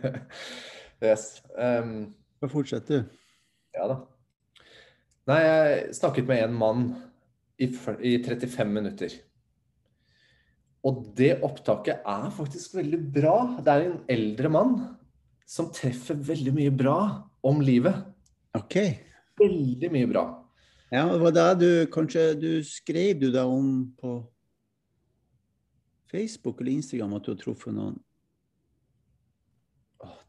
yes. Um, fortsett, du. ja da. Nei, jeg snakket med en mann i, i 35 minutter. Og det opptaket er faktisk veldig bra. Det er en eldre mann som treffer veldig mye bra om livet. OK. Veldig mye bra. Ja, det var det du kanskje du skrev du da om på Facebook eller Instagram at du har truffet noen?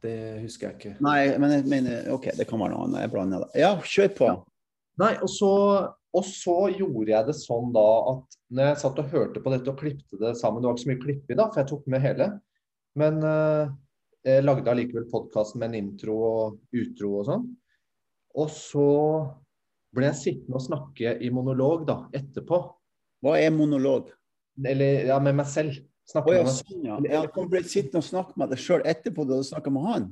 Det husker jeg ikke. Nei, men jeg mener OK, det kan være noe annet. Jeg blander det. Ja, kjør på. Nei, og så, og så gjorde jeg det sånn da at når jeg satt og hørte på dette og klippte det sammen Det var ikke så mye klipping da, for jeg tok med hele. Men uh, jeg lagde allikevel podkasten med en intro og utro og sånn. Og så ble jeg sittende og snakke i monolog da, etterpå. Hva er monolog? Eller ja, med meg selv. Snakke ja, med selv. sånn, ja. ja. Du ble sittende og snakke med deg sjøl etterpå du hadde snakka med han?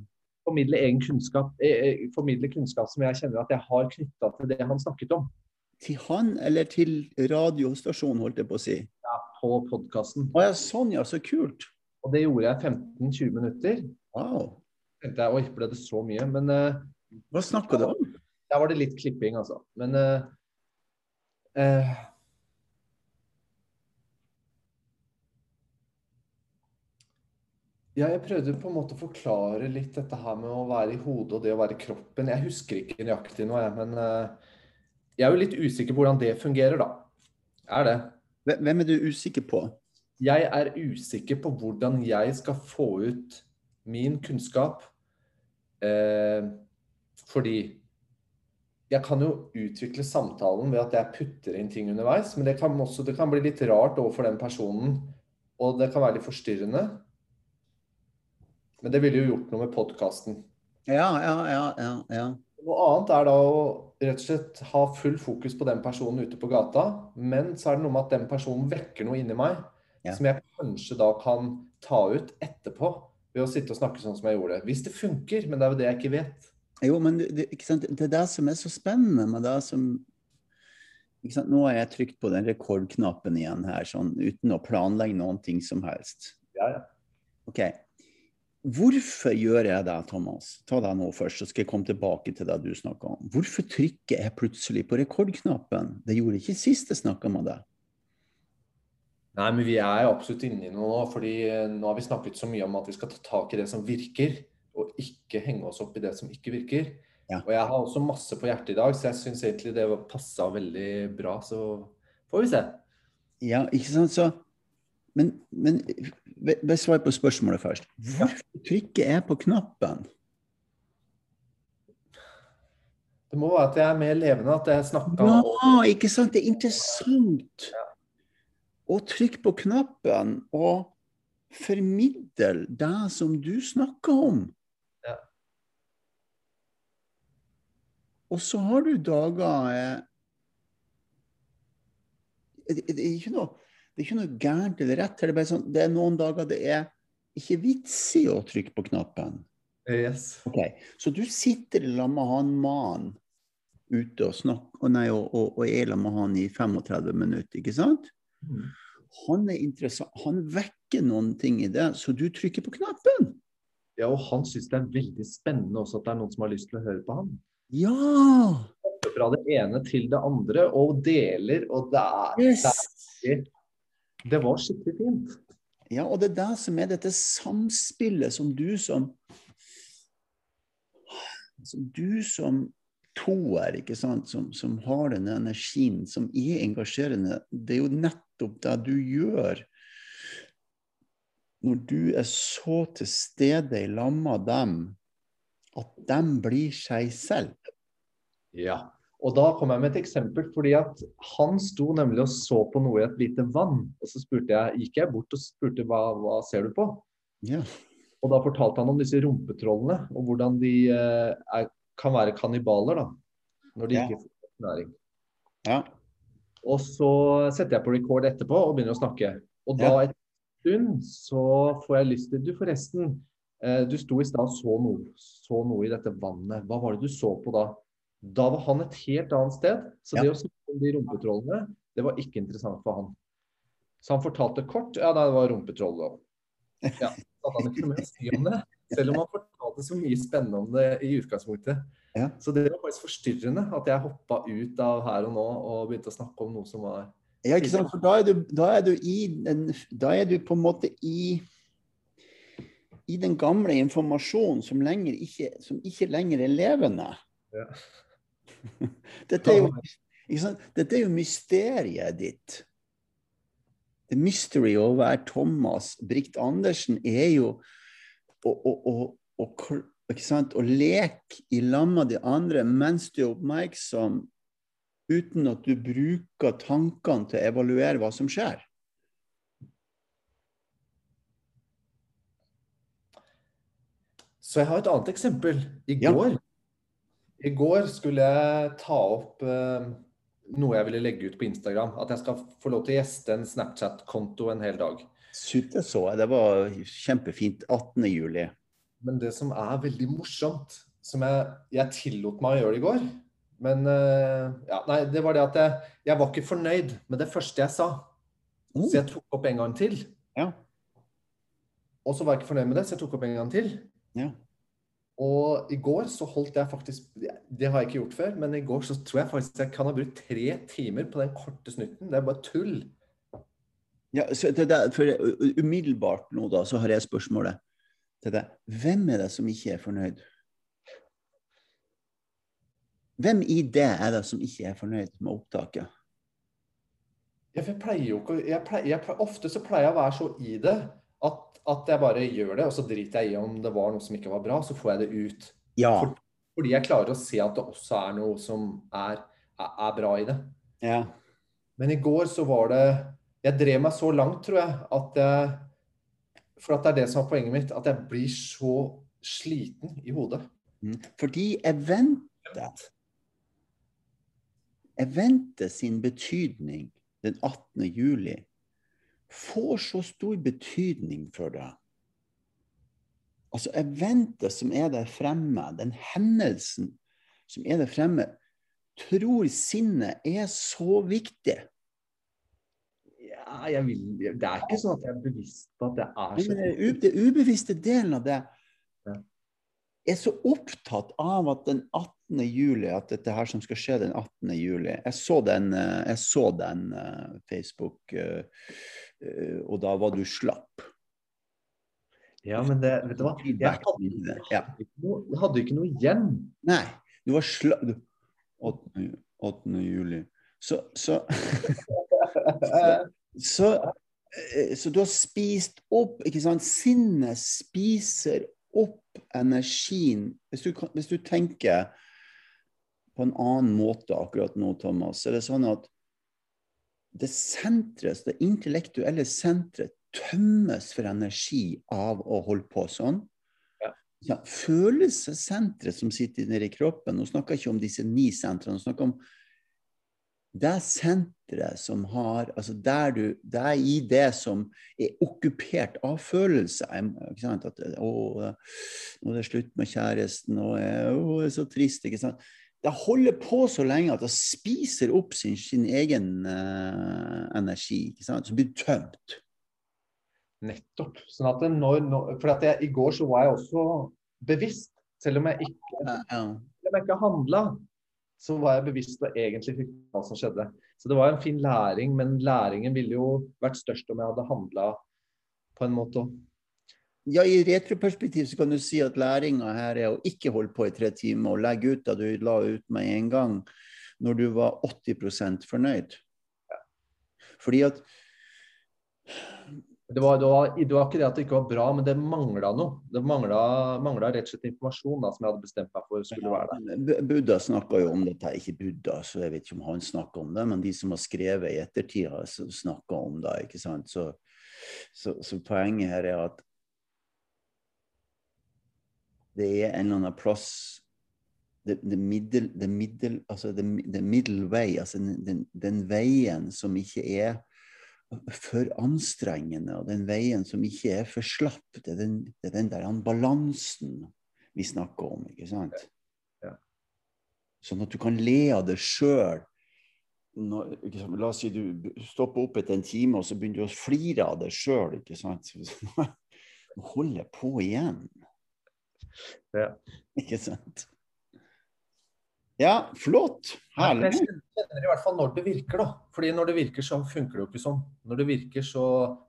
Formidle egen kunnskap. Eh, eh, formidle kunnskap som jeg kjenner at jeg har knytta til det han snakket om Til han eller til radiostasjonen, holdt jeg på å si? Ja, på podkasten. Å ja, sånn ja, så kult. Og det gjorde jeg 15-20 minutter. Wow. tenkte jeg, oi, ble det så mye? Men uh, Hva snakka du om? der var det litt klipping, altså. Men uh, eh, Ja, jeg prøvde på en måte å forklare litt dette her med å være i hodet og det å være i kroppen. Jeg husker ikke nøyaktig nå, jeg, men eh, jeg er jo litt usikker på hvordan det fungerer, da. Er det. Hvem er du usikker på? Jeg er usikker på hvordan jeg skal få ut min kunnskap. Eh, fordi jeg kan jo utvikle samtalen ved at jeg putter inn ting underveis, men det kan også det kan bli litt rart overfor den personen, og det kan være litt forstyrrende. Men det ville jo gjort noe med podkasten. Ja, ja, ja, ja. ja. Noe annet er da å rett og slett ha full fokus på den personen ute på gata, men så er det noe med at den personen vekker noe inni meg Ja. som jeg kanskje da kan ta ut etterpå ved å sitte og snakke sånn som jeg gjorde. Hvis det funker, men det er jo det jeg ikke vet. Jo, men det, det- ikke sant? det er det som er så spennende med det som ikke sant? Nå har jeg trykt på den rekordknappen igjen her, sånn, uten å planlegge noen ting som helst. Ja, ja. OK. Hvorfor gjør jeg det, Thomas? Ta deg nå først, så skal jeg komme tilbake til det du snakka om. Hvorfor trykker jeg plutselig på rekordknappen? Det gjorde ikke sist jeg snakka med deg. Nei, men vi er absolutt inne i noe nå, fordi eh, nå har vi snakket så mye om at vi skal ta tak i det som virker, og ikke henge oss opp i det som ikke virker. Ja. Og jeg har også masse på hjertet i dag, så jeg syns egentlig det passa veldig bra. Så får vi se. Ja, ikke sant? Så, men men svar på spørsmålet først. Hvorfor trykker jeg på knappen? Det må være at jeg er mer levende, at jeg snakka Ja, ikke sant? Det er interessant å trykke på knappen og formidle det som du snakker om. Ja. Og så har du dager eh, det, det, er ikke noe, det er ikke noe gærent eller rett. Det er, bare sånn, det er noen dager det er ikke vits i å trykke på knappen. Yes. Ok, Så du sitter i lag med han mannen ute og snakker, og, nei, og, og, og er med han i 35 minutter, ikke sant? Mm. Han er interessant, han vekker noen ting i det, så du trykker på knappen. Ja, og han syns det er veldig spennende også at det er noen som har lyst til å høre på han. Ja! Fra det ene til det andre, og deler, og det er, Yes. det, er det var skikkelig fint. Ja, og det er det som er dette samspillet som du som som du som toer, ikke sant, som, som har denne energien, som er engasjerende, det er jo nettopp det du gjør når du er så til stede i lag med dem at de blir seg selv. Ja. Og da kom jeg med et eksempel, fordi at han sto nemlig og så på noe i et lite vann. Og så jeg, gikk jeg bort og spurte hva, hva ser du på? Ja. Og da fortalte han om disse rumpetrollene, og hvordan de eh, er, kan være kannibaler da, når de Ja. ikke får næring. ja. Og så setter jeg på record etterpå og begynner å snakke. Og da etter stund så får jeg lyst til Du, forresten. Eh, du sto i stad og så noe, så noe i dette vannet. Hva var det du så på da? Da var han et helt annet sted. Så Ja. det å snakke om de rumpetrollene, det var ikke interessant for han. Så han fortalte kort. Ja, det var rumpetroll. da. Ja, så hadde han ikke noe mer å si om det. Selv om han fortalte så mye spennende om det i utgangspunktet. Ja. Så det var faktisk forstyrrende at jeg hoppa ut av her og nå og begynte å snakke om noe som var Ja, ikke sant? For da er du, da er du i den Da er du på en måte i i den gamle informasjonen som, lenger ikke, som ikke lenger er levende. Ja. Dette, er jo? Dette er jo mysteriet ditt. The mystery å være Thomas Brikt Andersen er jo å leke i lag med de andre mens du er oppmerksom, uten at du bruker tankene til å evaluere hva som skjer. Så jeg har et annet eksempel. I Ja. går, I går skulle jeg ta opp eh, noe jeg ville legge ut på Instagram. At jeg skal få lov til å gjeste en Snapchat-konto en hel dag. Sykt det så jeg. Det var kjempefint. 18. juli. Men det som er veldig morsomt, som jeg, jeg tillot meg å gjøre det i går Men eh, ja, nei, det var det at jeg, jeg var ikke fornøyd med det første jeg sa. Mm. Så jeg tok opp en gang til. ja. Og så var jeg ikke fornøyd med det, så jeg tok opp en gang til. Ja. Og i går så holdt jeg faktisk Det har jeg ikke gjort før, men i går så tror jeg faktisk jeg kan ha brukt tre timer på den korte snutten. Det er bare tull. Ja, så det der, for umiddelbart nå da, så har jeg spørsmålet til deg. Hvem er det som ikke er fornøyd? Hvem i det er det som ikke er fornøyd med opptaket? Jeg pleier jo ikke jeg pleier, jeg pleier, Ofte så pleier jeg å være så i det at, at jeg bare gjør det, og så driter jeg i om det var noe som ikke var bra, så får jeg det ut. Ja. For, fordi jeg klarer å se at det også er noe som er, er, er bra i det. ja. Men i går så var det Jeg drev meg så langt, tror jeg, at jeg For at det er det som er poenget mitt, at jeg blir så sliten i hodet. Fordi jeg venter Jeg venter sin betydning den 18. juli får så stor betydning for deg. Altså eventet som er der fremme, den hendelsen som er der fremme, tror sinnet er så viktig. Ja, jeg vil, det er ikke sånn at jeg er bevisst på at det er Men så den u- det ubevisste delen av det er så opptatt av at den 18. juli, at dette her som skal skje den 18. juli Jeg så den, eh, jeg så den eh, Facebook, eh, og da var du slapp. Ja, men det, vet du hva? Jeg hadde. Ikke noe, jeg hadde ikke noe igjen. Nei, du var slapp 8. 8. juli. Så, så så, eh, så du har spist opp ikke sant? Sinnet spiser opp energien. Hvis du, hvis du tenker på en annen måte akkurat nå, Thomas, så er det sånn at det senteret, det intellektuelle senteret tømmes for energi av å holde på sånn. Ja. Følelsessenteret som sitter nede i kroppen, nå snakker jeg ikke om disse ni sentrene, nå snakker om det senteret som har altså der du, Det er i det som er okkupert av følelser. Ikke sant? At, å, nå er det slutt med kjæresten, og å, det er så trist. ikke sant? Det holder på så lenge at det spiser opp sin, sin egen uh, energi, ikke sant? Så blir tømt. Nettopp. Sånn at når, når, for at jeg, I går så var jeg også bevisst. Selv om jeg ikke, Ja, ja. selv om jeg ikke handla, så var jeg bevisst og egentlig fikk hva som skjedde. Så det var en fin læring, men læringen ville jo vært størst om jeg hadde handla på en måte òg. Ja, I retroperspektiv så kan du si at læringa her er å ikke holde på i tre timer og legge ut det du la ut med en gang, når du var 80 fornøyd. Fordi at Det var, det, var, det var ikke det at det ikke var bra, men det mangla noe. Det mangla rett og slett informasjon da, som jeg hadde bestemt meg for skulle være der. Buddha snakka jo om dette, ikke Buddha, så jeg vet ikke om han snakker om det, men de som har skrevet i ettertid, har snakka om det. ikke sant? Så, så, så poenget her er at det er en eller annen plass det, middel, middel, altså way, altså den, den, den veien som ikke er for anstrengende, og den veien som ikke er for slapp. Det er den, det er den der balansen vi snakker om, ikke sant? Ja. Sånn at du kan le av det sjøl. La oss si du stopper opp etter en time, og så begynner du å flire av det sjøl, Nå holder jeg på igjen. Ja. Ikke sant? Ja, flott. Herlig. Jeg kjenner i hvert fall når det virker, da. Fordi når det virker, så funker det jo ikke sånn. Når det virker, så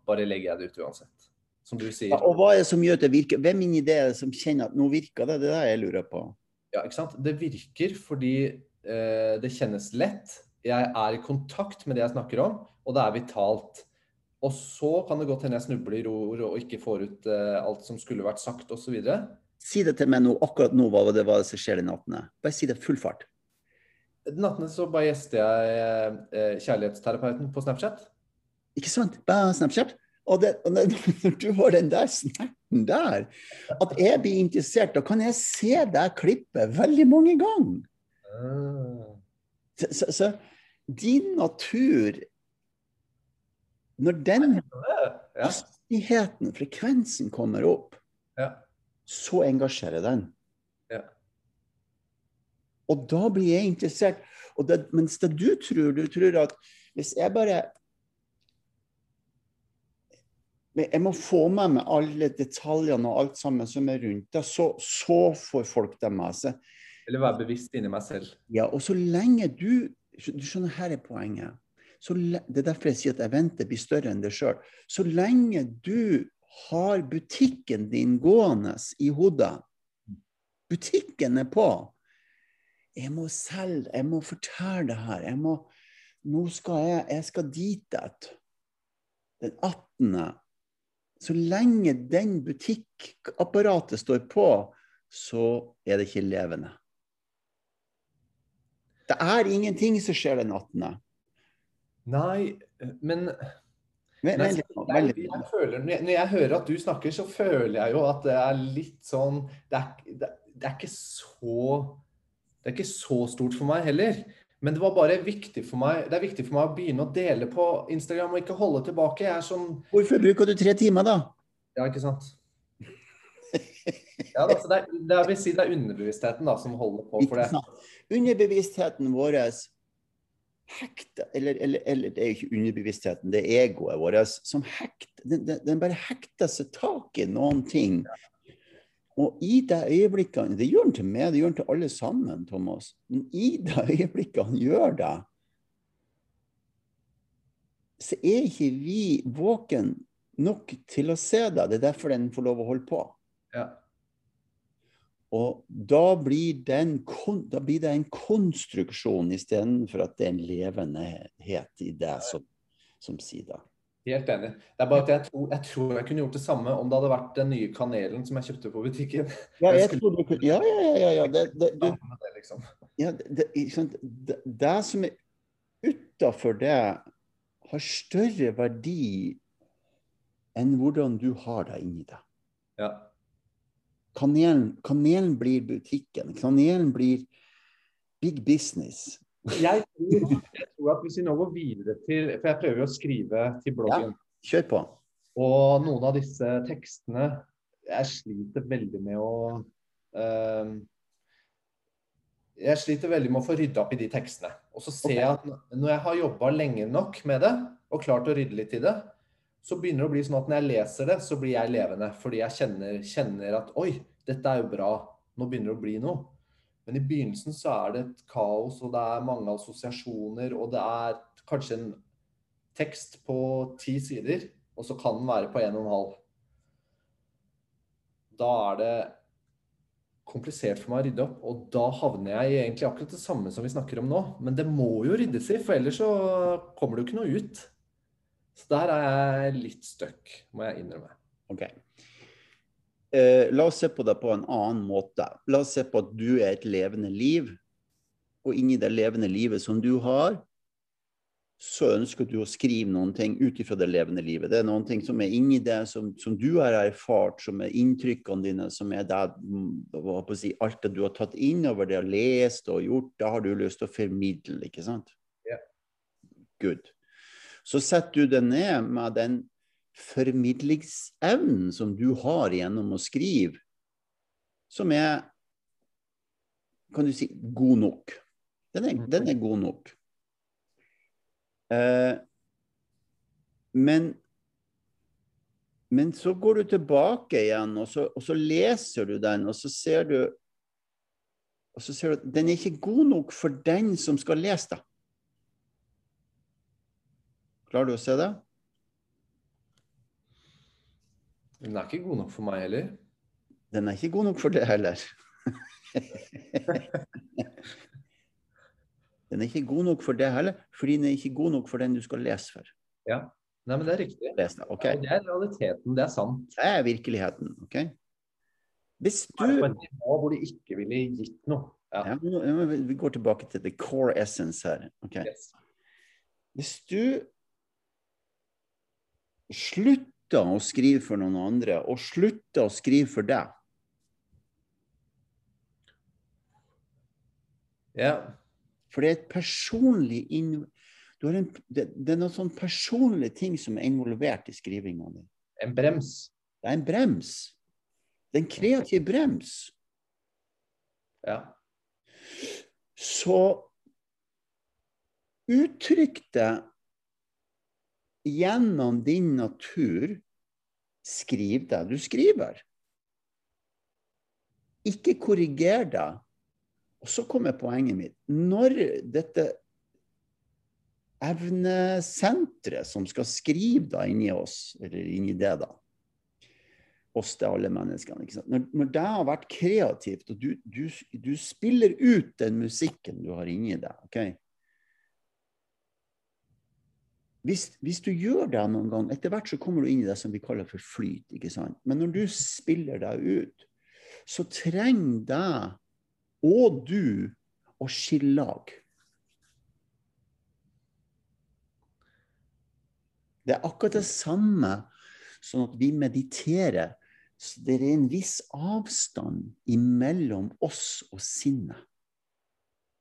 bare legger jeg det ut uansett. Som du sier. Ja, og hva er det som gjør at det virker? Hvem inni det er det som kjenner at nå virker det? Det er det jeg lurer på. Ja, ikke sant. Det virker fordi eh, det kjennes lett. Jeg er i kontakt med det jeg snakker om, og det er vitalt. Og så kan det godt hende jeg snubler i ord og ikke får ut eh, alt som skulle vært sagt osv. Si det til meg nå, akkurat nå, hva det var som skjer i nattene. Bare si det full fart. Den natten så bare gjester jeg eh, kjærlighetsterapeuten på Snapchat. Ikke sant? Bare Snapchat. Og, det, og når du har den der snerten der, at jeg blir interessert, da kan jeg se deg klippe veldig mange ganger. Ah. Så, så, så din natur Når den hastigheten, frekvensen, kommer opp, Ja. Så engasjerer den. Ja. Og da blir jeg interessert. Det, mens det du tror, du tror at hvis jeg bare Jeg må få med meg alle detaljene og alt sammen som er rundt det, så, så får folk det med seg. Eller være bevisst inni meg selv. Ja, og så lenge du Du skjønner, her er poenget. Så, det er derfor jeg sier at eventet blir større enn det sjøl. Så lenge du har butikken din gående i hodet, butikken er på Jeg må selge, jeg må fortelle det her. Jeg må, nå skal jeg, jeg skal dit et. Den 18. Så lenge den butikkapparatet står på, så er det ikke levende. Det er ingenting som skjer den 18. Nei, men Vent, Nei, jeg, føler, når jeg- når jeg hører at du snakker, så føler jeg jo at det er litt sånn Det er, det, det er ikke så Det er ikke så stort for meg heller. Men det var bare viktig for meg Det er viktig for meg å begynne å dele på Instagram og ikke holde tilbake. Jeg er sånn Hvorfor bruker du tre timer, da? Ja, ikke sant? Ja, da, det, er, det vil si det er underbevisstheten da, som holder på for det. Underbevisstheten vår hekter, eller, eller, eller det er jo ikke underbevisstheten, det er egoet vårt som hekter. Den, den, bare hekter seg tak i noen ting. Og i de øyeblikkene Det gjør den til meg, det gjør den til alle sammen, Thomas. Men i de øyeblikkene gjør det, så er ikke vi våken nok til å se det. Det er derfor den får lov å holde på. Ja. Og da blir, en, da blir det en konstruksjon istedenfor at det er en levendehet i det som, som det. Helt enig. Det er bare at jeg tror, jeg tror jeg kunne gjort det samme om det hadde vært den nye kanelen som jeg kjøpte på butikken. Ja, Jeg du ja, ja, ja, ja, ja. Det, det, det, liksom. ja, det, det som er utafor det, har større verdi enn hvordan du har det inni deg. ja. Kanelen, kanelen blir butikken. Kanelen blir big business. Jeg tror, jeg tror at hvis vi nå går videre til For jeg prøver å skrive til bloggen. Kjør på. Og noen av disse tekstene Jeg sliter veldig med å uh, Jeg sliter veldig med å få rydda opp i de tekstene. Og så ser okay. jeg at når jeg har jobba lenge nok med det, og klart å rydde litt i det, så begynner det å bli sånn at når jeg leser det, så blir jeg levende. Fordi jeg kjenner, kjenner at oi, dette er jo bra. Nå begynner det å bli noe. Men i begynnelsen så er det et kaos, og det er mange assosiasjoner, og det er kanskje en tekst på ti sider, og så kan den være på en og en halv. Da er det komplisert for meg å rydde opp, og da havner jeg i egentlig akkurat det samme som vi snakker om nå. Men det må jo ryddes i, for ellers så kommer det jo ikke noe ut. Så der er jeg litt stuck, må jeg innrømme. Ok. Eh, la oss se på det på en annen måte. La oss se på at du er et levende liv, og inni det levende livet som du har, så ønsker du å skrive noen ting ut ifra det levende livet. Det er noen ting som er inni det, som, som du har erfart, som er inntrykkene dine, som er det, si, alt det du har tatt inn over det, har lest og gjort, da har du lyst til å formidle, ikke sant? Ja. Good. Så setter du det ned med den formidlingsevnen som du har gjennom å skrive, som er kan du si god nok. Den er, den er god nok. Eh, men Men så går du tilbake igjen, og så, og så leser du den, og så ser du og så ser du at den er ikke god nok for den som skal lese det. Klarer du å se det? Den er ikke god nok for meg heller. Den er ikke god nok for det heller. den er ikke god nok for det heller, fordi den er ikke god nok for den du skal lese for. Ja. Nei, men det er riktig. Det, okay. Det er realiteten. Det er sant. Det er virkeligheten. ok? Hvis du På et nivå hvor de ikke ville gitt noe. Ja. ja, Vi går tilbake til the core essence her. ok? Yes. Hvis du slutter å skrive for noen andre, og slutta å skrive for deg Ja. For det er et personlig inn... Du har en, det, det er noen sånn personlige ting som er involvert i skrivinga di. En brems. Det er en brems. Det er en kreativ brems. Ja. Så uttrykk det gjennom din natur. Skriv det du skriver. Ikke korriger det. Og så kommer poenget mitt. Når dette evnesenteret som skal skrive da inni oss, eller inni det, da Oss til alle menneskene. Når, når det har vært kreativt, og du, du, du spiller ut den musikken du har inni deg ok? Hvis, hvis du gjør det noen gang, etter hvert så kommer du inn i det som vi kaller for flyt. ikke sant? Men når du spiller deg ut, så trenger det og du å skille lag. Det er akkurat det samme sånn at vi mediterer. Så det er en viss avstand imellom oss og sinnet.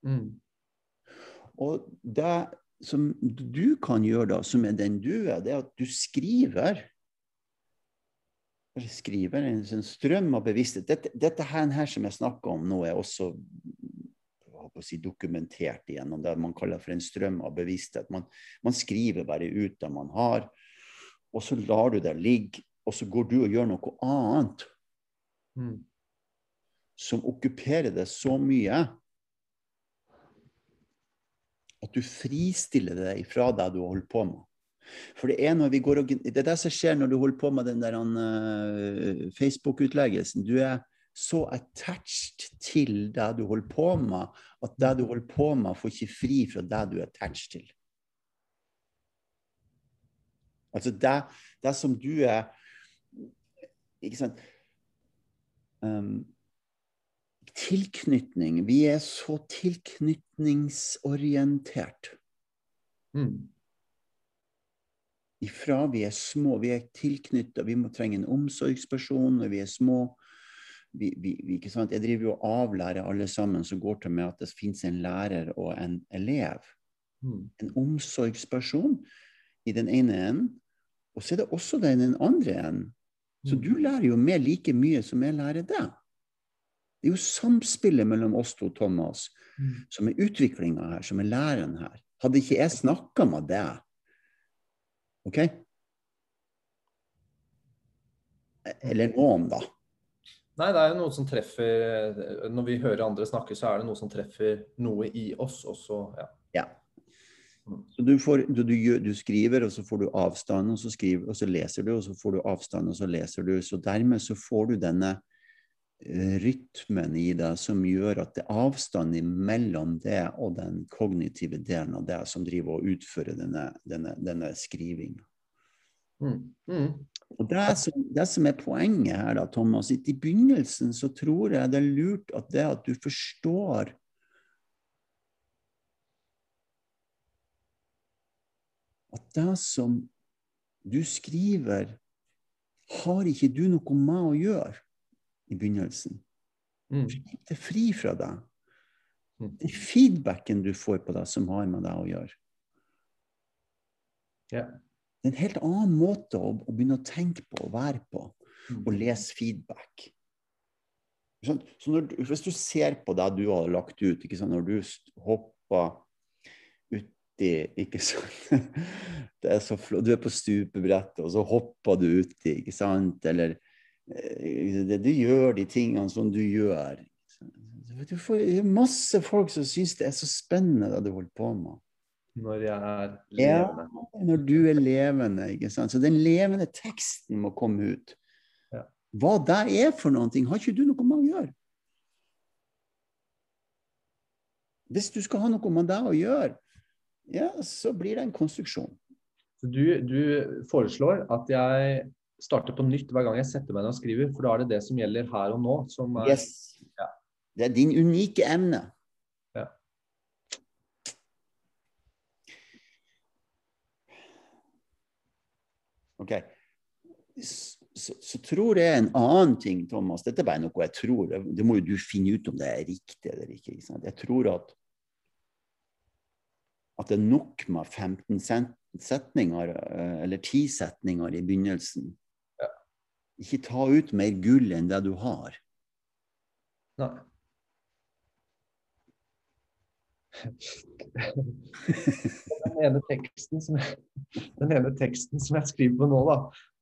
Mm. Og det som du kan gjøre, da, som er den du er, det er at du skriver skriver en en strøm av bevissthet. Dette, dette her, her som jeg snakker om nå, er også si, dokumentert gjennom det man kaller for en strøm av bevissthet. Man, man skriver bare ut det man har, og så lar du det ligge, og så går du og gjør noe annet Mm. som okkuperer det så mye at du fristiller deg fra det du holder på med. For det er når vi går og, det er det som skjer når du holder på med den der uh, Facebook-utleggelsen. Du er så attached til det du holder på med, at det du holder på med, får ikke fri fra det du er attached til. Altså det, det som du er Ikke sant um, Tilknytning. Vi er så tilknytningsorientert. Mm. Ifra vi er små, vi er tilknytta, vi må trenge en omsorgsperson når vi er små. Vi, vi, vi, ikke sant? Jeg driver jo og avlærer alle sammen som går til meg at det finnes en lærer og en elev. Mm. En omsorgsperson i den ene enden, og så er det også den andre enden. Så Mm. du lærer jo meg like mye som jeg lærer deg. Det er jo samspillet mellom oss to, Thomas, Mm. som er utviklinga her, som er læren her. Hadde ikke jeg snakka med deg OK? Eller noen, da. Nei, det er jo noe som treffer Når vi hører andre snakke, så er det noe som treffer noe i oss også. Ja. Ja. Så du, får, du, du, du skriver, og så får du avstand, og så, skriver, og så leser du, og så får du avstand, og så leser du. Så dermed så får du denne rytmen i deg som gjør at det er avstand mellom det og den kognitive delen av det som driver og utfører denne, denne, denne skrivinga. Mm. Mm. Og det, som, det som er poenget her, da, Thomas, i begynnelsen så tror jeg det er lurt at det at du forstår At det som du skriver, har ikke du noe med å gjøre i begynnelsen. Mm. Slipp det fri fra deg. Mm. Det er feedbacken du får på deg, som har med deg å gjøre. Ja. Det er en helt annen måte å, å begynne å tenke på og være på. Mm. og lese feedback. Sånn, så når, hvis du ser på det du har lagt ut, når du hopper uti, ikke sant? Det er så flott. Du er på stupebrettet, og så hopper du uti, ikke sant? Eller det, du gjør de tingene som du gjør. Du får masse folk som syns det er så spennende det du holder på med. Når jeg er levende. Ja, når du er levende. ikke sant? Så den levende teksten må komme ut. Ja. Hva det er for noe, har ikke du noe med å gjøre. Hvis du skal ha noe med det å gjøre, ja, så blir det en konstruksjon. Så du, du foreslår at jeg starter på nytt hver gang jeg setter meg ned og skriver, for da er det det som gjelder her og nå? Som er, yes. Ja. Det er din unike emne. Ja. OK. Så, så, tror jeg en annen ting, Thomas Dette er bare noe jeg tror. Det må jo du finne ut om det er riktig eller ikke. ikke jeg tror at at det er nok med 15 setninger eh, eller 10 setninger i begynnelsen. Ikke ta ut mer gull enn det du har. Nei. den, ene teksten som jeg, den ene teksten som jeg skriver på nå, da,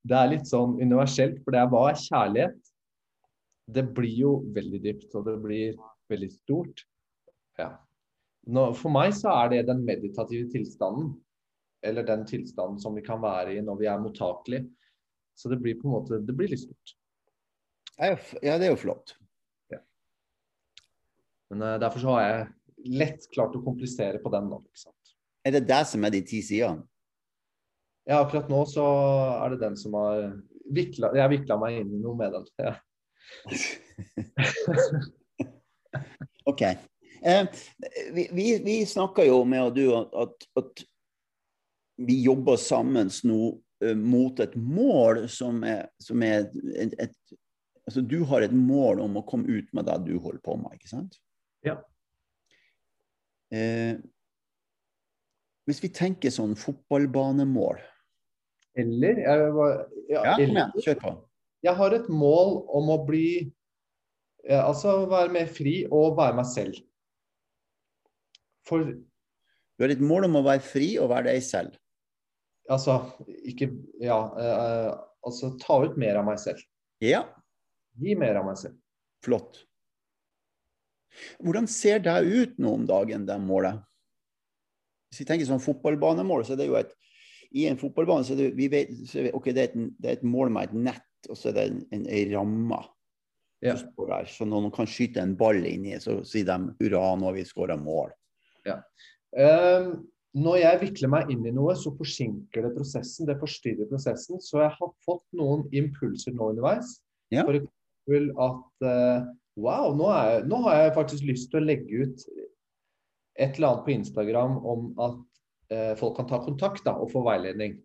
det er litt sånn universelt. For det er hva er kjærlighet? Det blir jo veldig dypt, og det blir veldig stort. Ja. Nå, for meg så er det den meditative tilstanden. Eller den tilstanden som vi kan være i når vi er mottakelige. Så det blir på en måte, det blir litt stort. Ja, det er jo flott. Ja. Men uh, derfor så har jeg lett klart å komplisere på den nå. ikke sant? Er det det som er de ti sidene? Ja, akkurat nå så er det den som har vikla Jeg vikla meg inn i noe med den. Ja. OK. Eh, vi, vi, vi snakka jo med og du at, at, vi jobber sammen nå mot et mål som er, som er et, et, altså Du har et mål om å komme ut med det du holder på med, ikke sant? Ja. Eh, hvis vi tenker sånn fotballbanemål Eller jeg, ja, ja, eller, kjør på. Jeg har et mål om å bli Altså være mer fri og være meg selv. For Du har et mål om å være fri og være deg selv? Altså, ikke Ja. Uh, altså ta ut mer av meg selv. Ja. Gi mer av meg selv. Flott. Hvordan ser det ut nå om dagen, det målet? Hvis vi tenker sånn fotballbanemål, så er det jo et I en fotballbane så er det, vi vet, det, okay, det, er et, det er et mål med et nett, og så er det en, en, en ramme. Ja. Så når noen kan skyte en ball inni, så sier de 'hurra, nå har vi skåra mål'. Ja. Um, når jeg vikler meg inn i noe, så forsinker det prosessen. Det forstyrrer prosessen. Så jeg har fått noen impulser nå underveis. Ja. For eksempel at uh, wow, nå, jeg, nå, har jeg faktisk lyst til å legge ut et eller annet på Instagram om at uh, folk kan ta kontakt da, og få veiledning.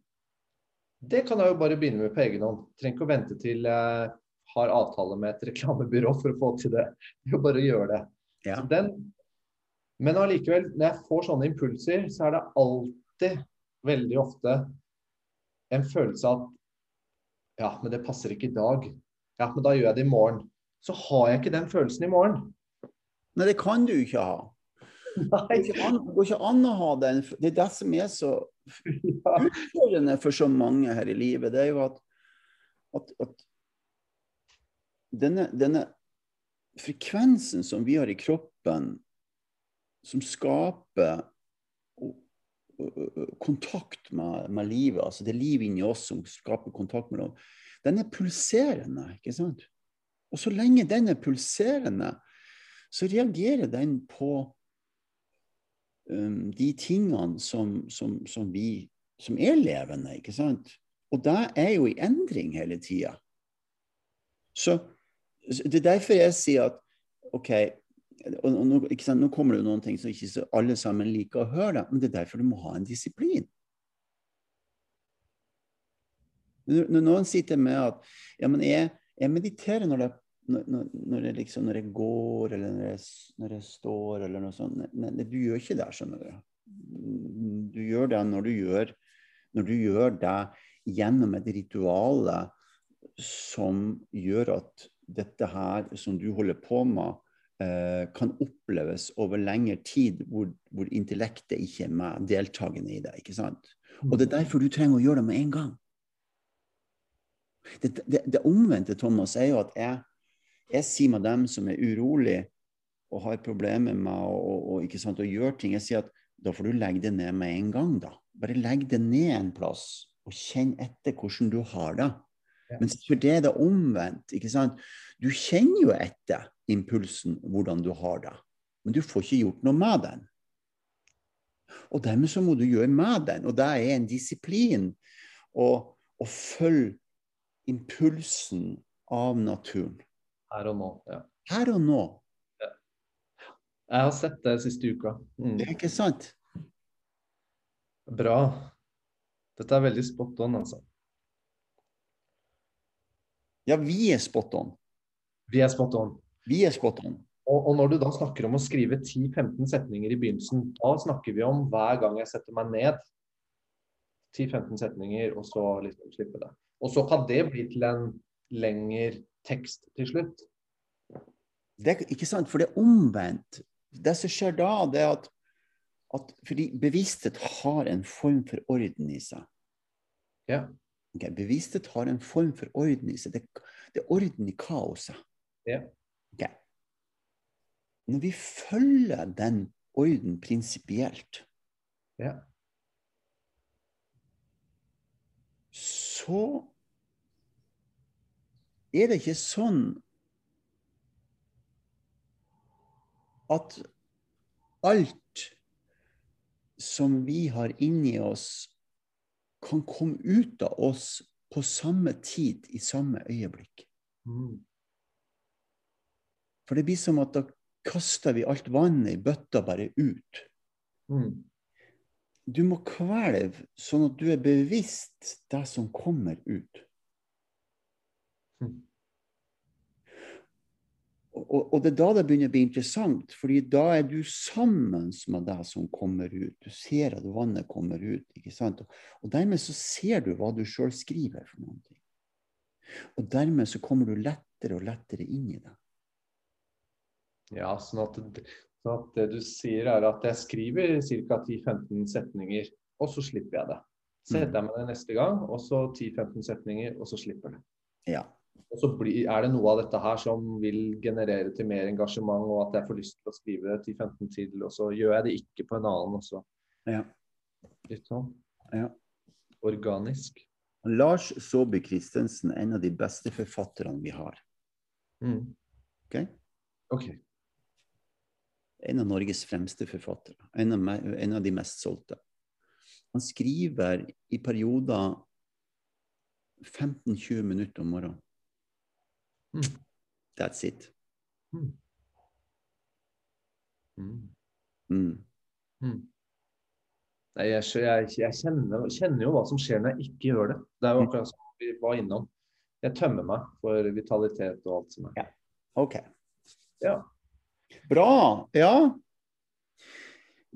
Det kan jeg jo bare begynne med på egen hånd. Trenger ikke å vente til jeg har avtale med et reklamebyrå for å få til det. Det er jo bare å gjøre det. Ja. Så den men allikevel, når jeg får sånne impulser, så er det alltid, veldig ofte, en følelse av at ja, men det passer ikke i dag. Ja, men da gjør jeg det i morgen. Så har jeg ikke den følelsen i morgen. Nei, det kan du ikke ha. Nei. Det går ikke an å ha den. Det er det som er så utfordrende for så mange her i livet. Det er jo at, at, at denne, denne frekvensen som vi har i kroppen, som skaper kontakt med, med, livet, altså det er livet inni oss som skaper kontakt med dem, den er pulserende. ikke sant? Og så lenge den er pulserende, så reagerer den på um, de tingene som, som, som, vi, som er levende, ikke sant? Og det er jo i endring hele tida. Så det er derfor jeg sier at OK, og nå, nå, kommer det jo noen ting som ikke alle sammen liker å høre, men det er derfor du må ha en disiplin. Når noen sitter med at ja, men jeg, jeg mediterer når, det, når, når, jeg liksom, når, jeg går, eller når jeg, når jeg står, eller noe sånt Nei, du gjør ikke det, skjønner du. Du gjør det når du gjør, når du gjør det gjennom et ritual som gjør at dette her som du holder på med, kan oppleves over lengre tid hvor, hvor intellektet ikke er med, deltakende i det. ikke sant? Og det er derfor du trenger å gjøre det med en gang. Det, det, det omvendte, Thomas, er jo at jeg, jeg sier med dem som er urolig og har problemer med å, og, ikke sant, å gjøre ting, jeg sier at da får du legge det ned med en gang. da. Bare legg det ned en plass, og kjenn etter hvordan du har det. Men for det er det omvendt. ikke sant? Du kjenner jo etter impulsen, hvordan du har det. Men du får ikke gjort noe med den. Og dermed så må du gjøre med den. Og det er en disiplin å, å følge impulsen av naturen. Her og nå. ja. Her og nå. Jeg har sett det siste uka. Mm. Det er ikke sant? Bra. Dette er veldig spot on, altså. Ja, vi er spot on. Vi er spot on. Vi er spot on. Og, og når du da snakker om å skrive 10-15 setninger i begynnelsen, da snakker vi om hver gang jeg setter meg ned 10-15 setninger, og så liksom slippe det. Og så kan det bli til en lengre tekst til slutt. Det er ikke sant, for det er omvendt. Det som skjer da, det er at, at fordi bevissthet har en form for orden i seg. Ja. Ok, bevissthet har en form for orden i seg. Det, det er orden i kaoset. Ja. Okay. Når vi følger den orden prinsipielt, Ja. så er det ikke sånn at alt som vi har inni oss, kan komme ut av oss på samme tid, i samme øyeblikk. Mm. For det blir som at da kaster vi alt vannet i bøtta bare ut. Mm. Du må kvelve sånn at du er bevisst det som kommer ut. Mm. Og, og det er da det begynner å bli interessant, fordi da er du sammen med det som kommer ut. Du ser at vannet kommer ut. ikke sant? Og, og dermed så ser du hva du sjøl skriver for noe. Og dermed så kommer du lettere og lettere inn i det. Ja, sånn at, sånn at det du sier er at jeg skriver ca. 10-15 setninger, og så slipper jeg det. Setter jeg meg det neste gang, og så 10-15 setninger, og så slipper det. Ja. Og så er det noe av dette her som vil generere til mer engasjement, og at jeg får lyst til å skrive 10-15 til, og så gjør jeg det ikke på en annen. også. Ja. Litt sånn Ja. organisk. Lars Saabye Christensen er en av de beste forfatterne vi har. Mm. ok? OK. En av Norges fremste forfattere. En av, en av de mest solgte. Han skriver i perioder 15-20 minutter om morgenen. Mm. That's it. Mm. Mm. Mm. Mm. Nei, jeg, jeg, jeg kjenner, kjenner jo hva som skjer når jeg ikke gjør det. Det er jo akkurat som vi var innom. Jeg tømmer meg for vitalitet og alt som er. OK. Ja. Bra. Ja.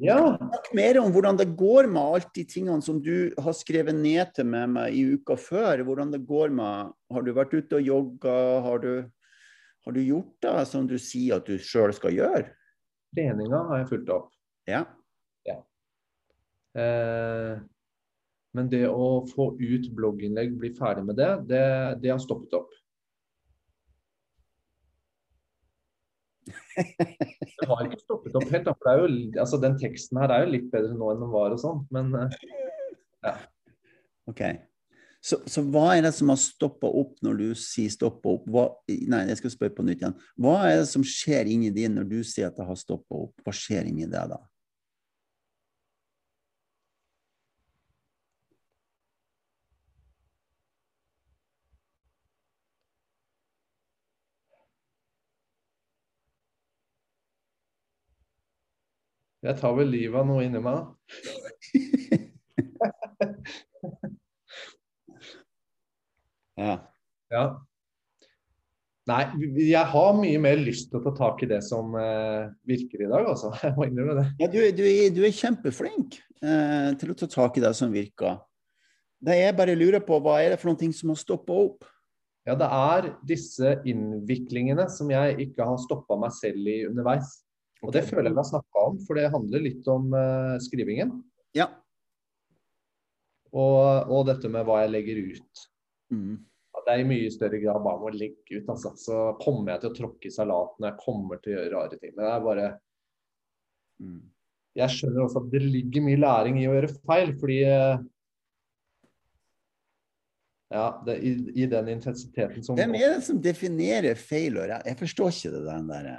Ja. Snakk mer om hvordan det går med alt de tingene som du har skrevet ned til med meg i uka før. Hvordan det går med Har du vært ute og jogga? Har du, har du gjort det som du sier at du sjøl skal gjøre? Treninga har jeg fulgt opp. Ja. Eh, men det å få ut blogginnlegg, bli ferdig med det, det, det har stoppet opp. Det har ikke stoppet opp helt. For jo, altså, den teksten her er jo litt bedre nå enn den var. og sånn, Men ja. OK. Så, så hva er det som har stoppa opp når du sier stoppa opp? Hva, nei, jeg skal spørre på nytt igjen. Hva er det som skjer inni din når du sier at det har stoppa opp? Hva skjer inni deg da? Jeg tar vel livet av noe inni meg. Ja. Ja. Nei, jeg har mye mer lyst til å ta tak i det som eh, virker i dag, altså. Jeg må innrømme det. Ja, du, du, du er kjempeflink eh, til å ta tak i det som virker. Det jeg bare lurer på, hva er det for noe som har stoppa opp? Ja, det er disse innviklingene som jeg ikke har stoppa meg selv i underveis. Og det føler jeg vi har snakka om, for det handler litt om uh, skrivingen. Ja. Og, og, dette med hva jeg legger ut. Mm. Det er i mye større grad bare med å legge ut. Altså. Så kommer jeg til å tråkke i salaten, jeg kommer til å gjøre rare ting. Men det er bare mm. Jeg skjønner også at det ligger mye læring i å gjøre feil, fordi uh, ja, det, i, i, den intensiteten som Hvem er det som definerer feil og rett? Jeg forstår ikke det den der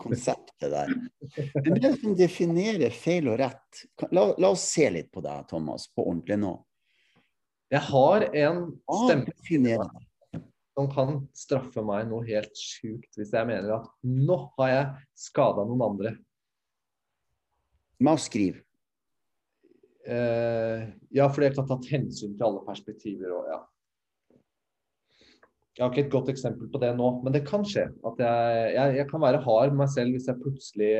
konseptet der. Men det som definerer feil og rett? La, la, oss se litt på deg, Thomas, på ordentlig nå. Jeg har en stemme som kan straffe meg noe helt sjukt hvis jeg mener at nå har jeg skada noen andre. Med å skrive? Eh, ja, fordi jeg ikke har tatt hensyn til alle perspektiver. og ja. Jeg har ikke et godt eksempel på det nå, men det kan skje. At jeg, jeg, jeg kan være hard med meg selv hvis jeg plutselig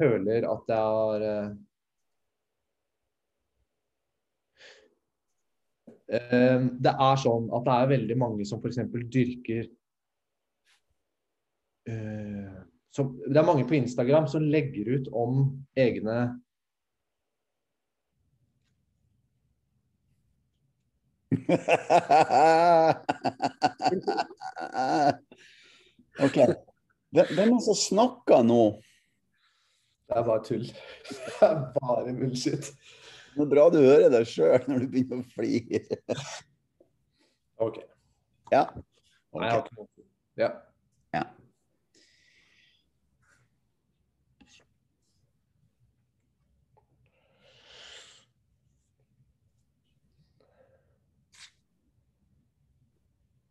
føler at jeg har uh, Det er sånn at det er veldig mange som f.eks. dyrker uh, som, Det er mange på Instagram som legger ut om egne OK. Hvem er det som snakker nå? Det er bare tull. Det er bare bullshit. Det er bra du hører deg sjøl når du begynner å flire. OK. Ja. Okay. Nei, jeg har ikke noe. Ja. ja.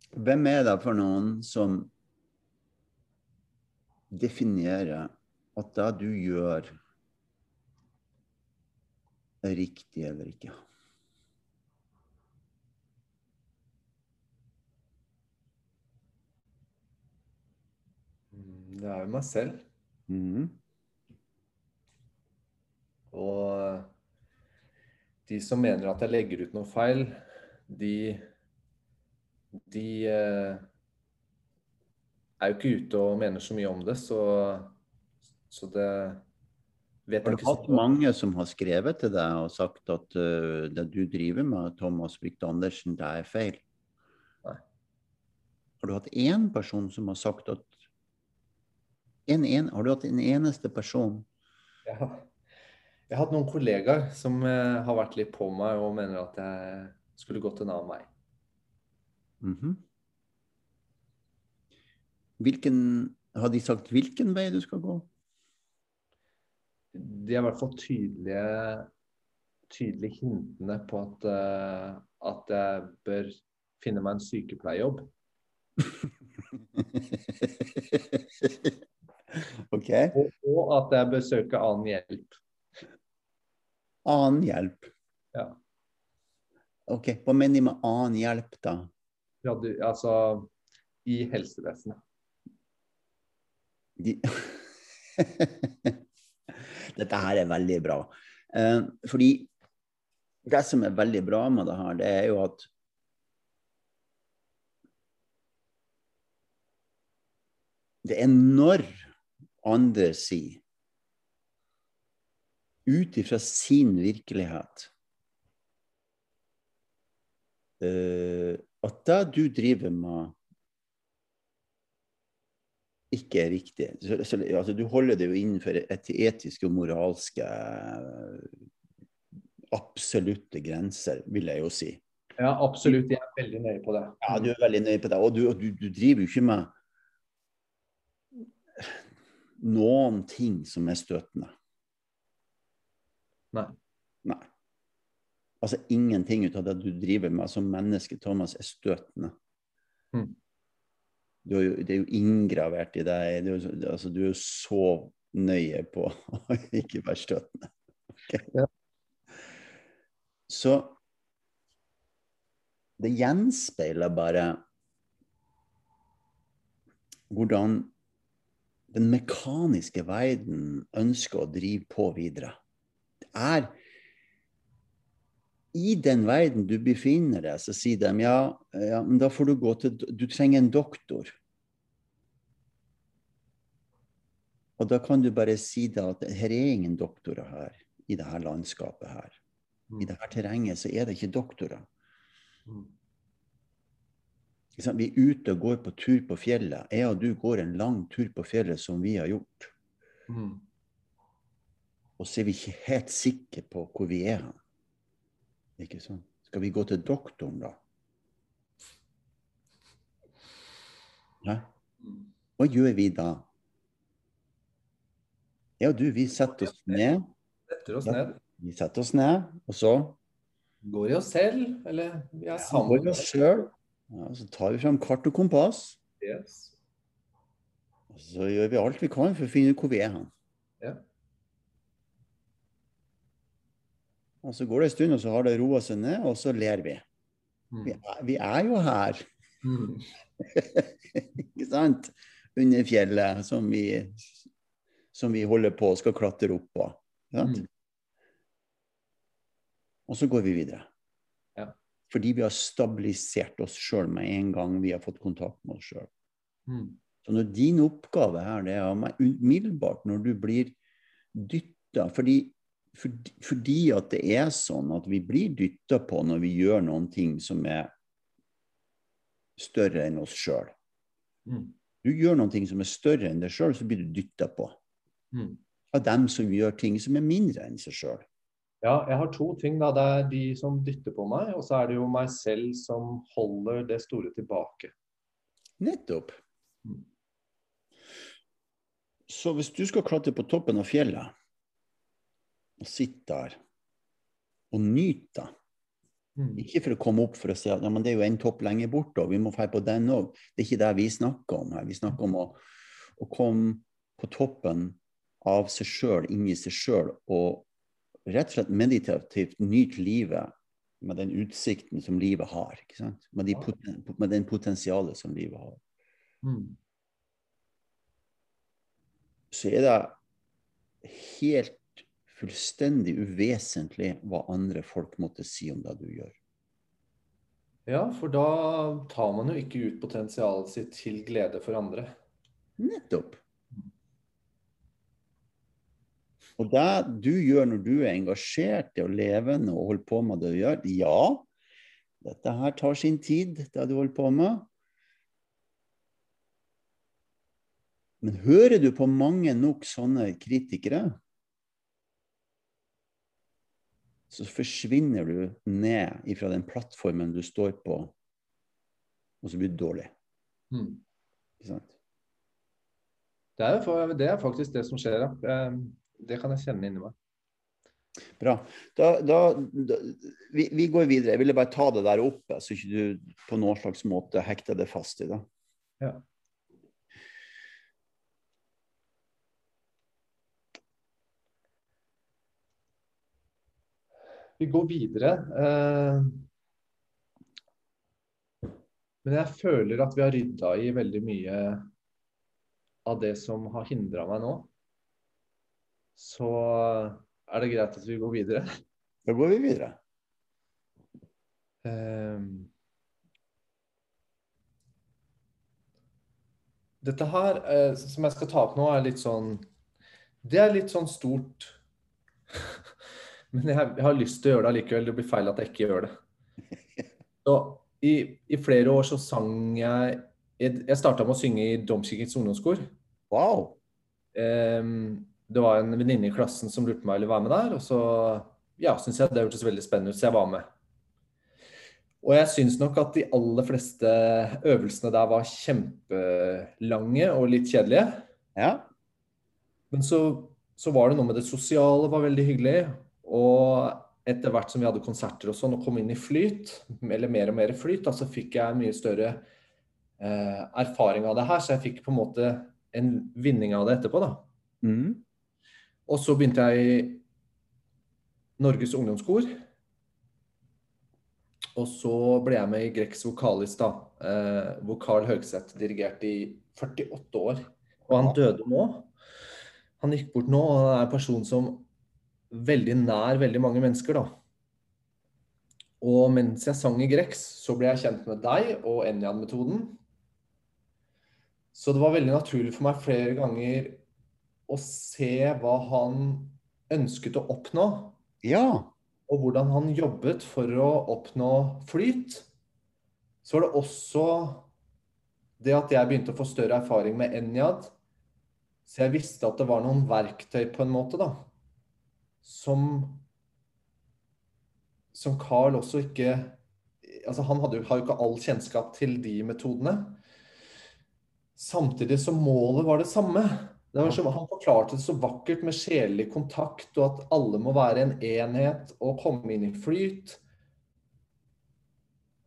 Hvem er det for noen som definerer at det du gjør, er riktig eller ikke? Mm, det er jo meg selv. Mm. Og de som mener at jeg legger ut noe feil, de de eh, er jo ikke ute og mener så mye om det, så, så det vet Har du hatt så. mange som har skrevet til deg og sagt at uh, det du driver med, Thomas Brikt Andersen, det er feil? Nei. Har du hatt én person som har sagt at en, en, Har du hatt en eneste person? Ja. Jeg har hatt noen kollegaer som uh, har vært litt på meg og mener at jeg skulle gått en annen vei. Mm -hmm. hvilken, har de sagt hvilken vei du skal gå? De har i hvert fall tydelige, tydelige hintene på at, uh, at jeg bør finne meg en sykepleierjobb. okay. Og, og, at jeg bør søke annen hjelp. Annen hjelp? Ja. Ok, Hva mener de med annen hjelp, da? Altså i helsevesenet. De... Dette her er veldig bra. Eh, fordi det som er veldig bra med det her, det er jo at Det er når andre sier, ut ifra sin virkelighet uh, at det du driver med, ikke er riktig. Så, så, altså, du holder det jo innenfor et etiske og moralske absolutte grenser, vil jeg jo si. Ja, absolutt. Jeg er veldig nøye på det. Ja, du er veldig nøye på det. Og du, du, du driver jo ikke med noen ting som er støtende. Nei. Nei. Altså ingenting ut av det du driver med som menneske, Thomas, er støtende. Mm. Er jo, det er jo inngravert i deg. Du, altså, du er jo så nøye på å ikke være støtende. Okay? Ja. Så det gjenspeiler bare hvordan den mekaniske verden ønsker å drive på videre. Det er i den verden du befinner deg, så sier de ja, ja, men da får du gå til Du trenger en doktor. Og da kan du bare si da at her er ingen doktorer her, i dette landskapet her. I dette terrenget så er det ikke doktorer. Mm. Vi er ute og går på tur på fjellet. Jeg og du går en lang tur på fjellet som vi har gjort. Mm. Og så er vi ikke helt sikre på hvor vi er hen. Ikke sant? Skal vi gå til doktoren, da? Hæ? Hva gjør vi da? Ja, du, vi setter oss ned. Setter oss ned. Vi setter oss ned, og så Går i oss selv, eller vi er går i oss sjøl. Ja, så tar vi fram kart og kompass. Yes. Og så gjør vi alt vi kan for å finne ut hvor vi er hen. Ja. Og så går det en stund, og så har det roa seg ned, og så ler vi. Mm. Vi er, vi er jo her, Mm. ikke sant? Under fjellet som vi, som vi holder på og skal klatre opp på. Mm. Og så går vi videre. Ja. Fordi vi har stabilisert oss sjøl med en gang vi har fått kontakt med oss sjøl. Mm. Så når din oppgave her, det er umiddelbart når du blir dytta fordi, fordi, at det er sånn at vi blir dytta på når vi gjør noen ting som er større enn oss sjøl. Mm. Du gjør noen ting som er større enn deg sjøl, så blir du dytta på Mm. av dem som gjør ting som er mindre enn seg sjøl. Ja, jeg har to ting. da. Det er de som dytter på meg, og så er det jo meg selv som holder det store tilbake. Nettopp. Mm. Så hvis du skal klatre på toppen av fjellet, og sitte der og nyte det Mm. Ikke for å komme opp for å si at ja, men det er jo en topp lenger borte, og vi må dra på den òg. Det er ikke det vi snakker om her. Vi snakker om å, å komme på toppen av seg sjøl, inni seg sjøl, og rett og slett meditativt nyte livet med den utsikten som livet har. Med, de poten, med den potensialet som livet har. Mm. Så er det helt fullstendig uvesentlig hva andre folk måtte si om det du gjør. Ja, for da tar man jo ikke ut potensialet sitt til glede for andre. Nettopp. Og det du gjør når du er engasjert i å leve og holder på med det du gjør, ja, dette her tar sin tid, det du holder på med. Men hører du på mange nok sånne kritikere, så forsvinner du ned ifra den plattformen du står på, og så blir du dårlig. Mm. Ikke sant? Det, er, for- det er faktisk det som skjer. ja. Eh, Det kan jeg kjenne inni meg. Bra. Da, da, da, vi, vi går videre. Jeg ville bare ta det der oppe, så ikke du på noen slags måte hekter det fast i det. Ja. Vi går videre. eh, Men jeg føler at vi har rydda i veldig mye av det som har hindra meg nå. Så er det greit at vi går videre. Da går vi videre. Eh, Dette her, eh, som jeg skal ta opp nå, er litt sånn Det er litt sånn stort. Men jeg, jeg har lyst til å gjøre det allikevel. Det blir feil at jeg ikke gjør det. Så i, I flere år så sang jeg Jeg, jeg starta med å synge i Domkirkens ungdomskor. Wow. Um, det var en venninne i klassen som lurte meg om ville være med der, og så ja, syns jeg det hørtes veldig spennende ut, så jeg var med. Og jeg syns nok at de aller fleste øvelsene der var kjempelange og litt kjedelige. Ja. Men så, så var det noe med det sosiale var veldig hyggelig. Og etter hvert som vi hadde konserter og sånn, og kom inn i flyt, eller mer og mer flyt, da, så fikk jeg mye større eh, erfaring av det her. Så jeg fikk på en måte en vinning av det etterpå, da. Mm. Og så begynte jeg i Norges ungdomskor. Og så ble jeg med i Greks Vokalis, da, eh, hvor Carl Høgseth dirigerte i 48 år. Og han døde nå. Han gikk bort nå, og han er en person som veldig nær veldig mange mennesker, da. Og mens jeg sang i Grex, så ble jeg kjent med deg og Enjan-metoden. Så det var veldig naturlig for meg flere ganger å se hva han ønsket å oppnå. Ja. Og hvordan han jobbet for å oppnå flyt. Så var det også det at jeg begynte å få større erfaring med Enjad. Så jeg visste at det var noen verktøy på en måte, da. Som Som Carl også ikke Altså han hadde, har jo ikke all kjennskap til de metodene. Samtidig som målet var det samme. Det var så, han forklarte det så vakkert med sjelelig kontakt, og at alle må være en enhet og komme inn i flyt.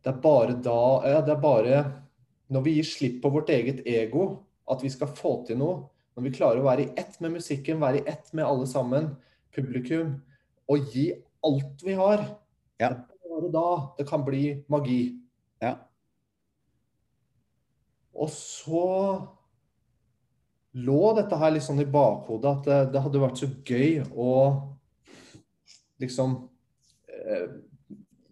Det er bare da ja, Det er bare når vi gir slipp på vårt eget ego, at vi skal få til noe. Når vi klarer å være i ett med musikken, være i ett med alle sammen, publikum, og gi alt vi har. Ja. Bare da det kan bli magi. Ja. Og så lå dette her litt sånn i bakhodet at det, det hadde vært så gøy å liksom eh,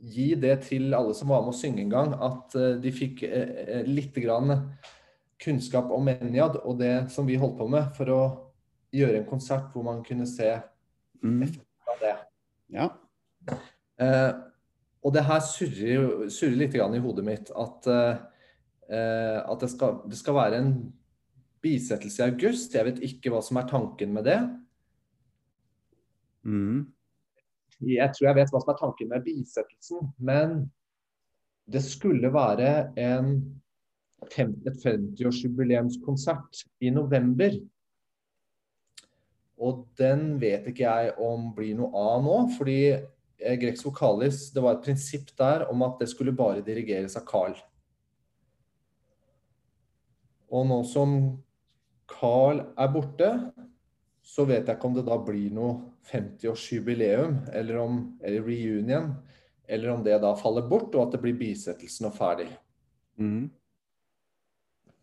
gi det til alle som var med å synge en gang, at eh, de fikk eh, eh litt grann kunnskap om Enjad og det som vi holdt på med, for å gjøre en konsert hvor man kunne se Mm. Ja. Eh, og det her surrer, surrer litt grann i hodet mitt at, eh, at det, skal, det skal være en bisettelse i august. Jeg vet ikke hva som er tanken med det. Mm. Jeg tror jeg vet hva som er tanken med bisettelsen, men det skulle være en et 50-årsjubileumskonsert i november. Og den vet ikke jeg om blir noe av nå, fordi eh, Grex Vocalis, det var et prinsipp der om at det skulle bare dirigeres av Carl. Og nå som Carl er borte, så vet jeg ikke om det da blir noe 50-årsjubileum, eller, om, eller reunion, eller om det da faller bort, og at det blir bisettelsen og ferdig. Mm.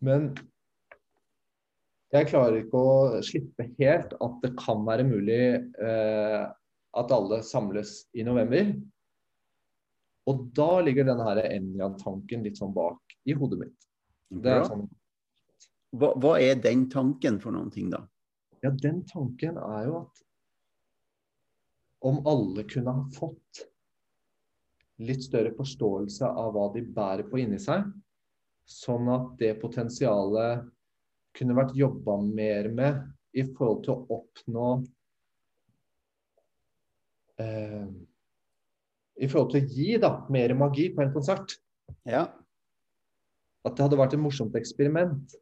Men jeg klarer ikke å slippe helt at det kan være mulig eh, at alle samles i november. Og da ligger denne Enjan-tanken litt sånn bak i hodet mitt. Det er sånn, Hva, hva er den tanken for noen ting, da? ja, den tanken er jo at om alle kunne ha fått litt større forståelse av hva de bærer på inni seg, sånn at det potensialet kunne vært jobba mer med i forhold til å oppnå eh, I forhold til å gi da, mer magi på en konsert. Ja. At det hadde vært et morsomt eksperiment.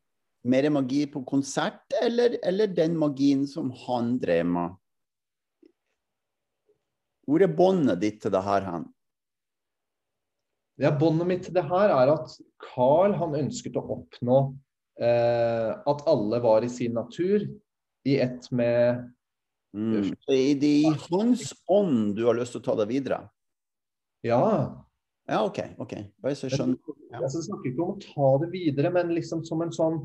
Mer magi på konsert, eller, eller den magien som han drev med? Hvor er båndet ditt til det her, han? Ja, Båndet mitt til det her er at Carl han ønsket å oppnå at alle var i sin natur, i ett med Mm. Så er i hans ånd du har lyst til å ta det videre? Ja. Ja, OK. ok. Bare så jeg skjønner. Ja. Jeg snakker ikke om å ta det videre, men liksom som en sånn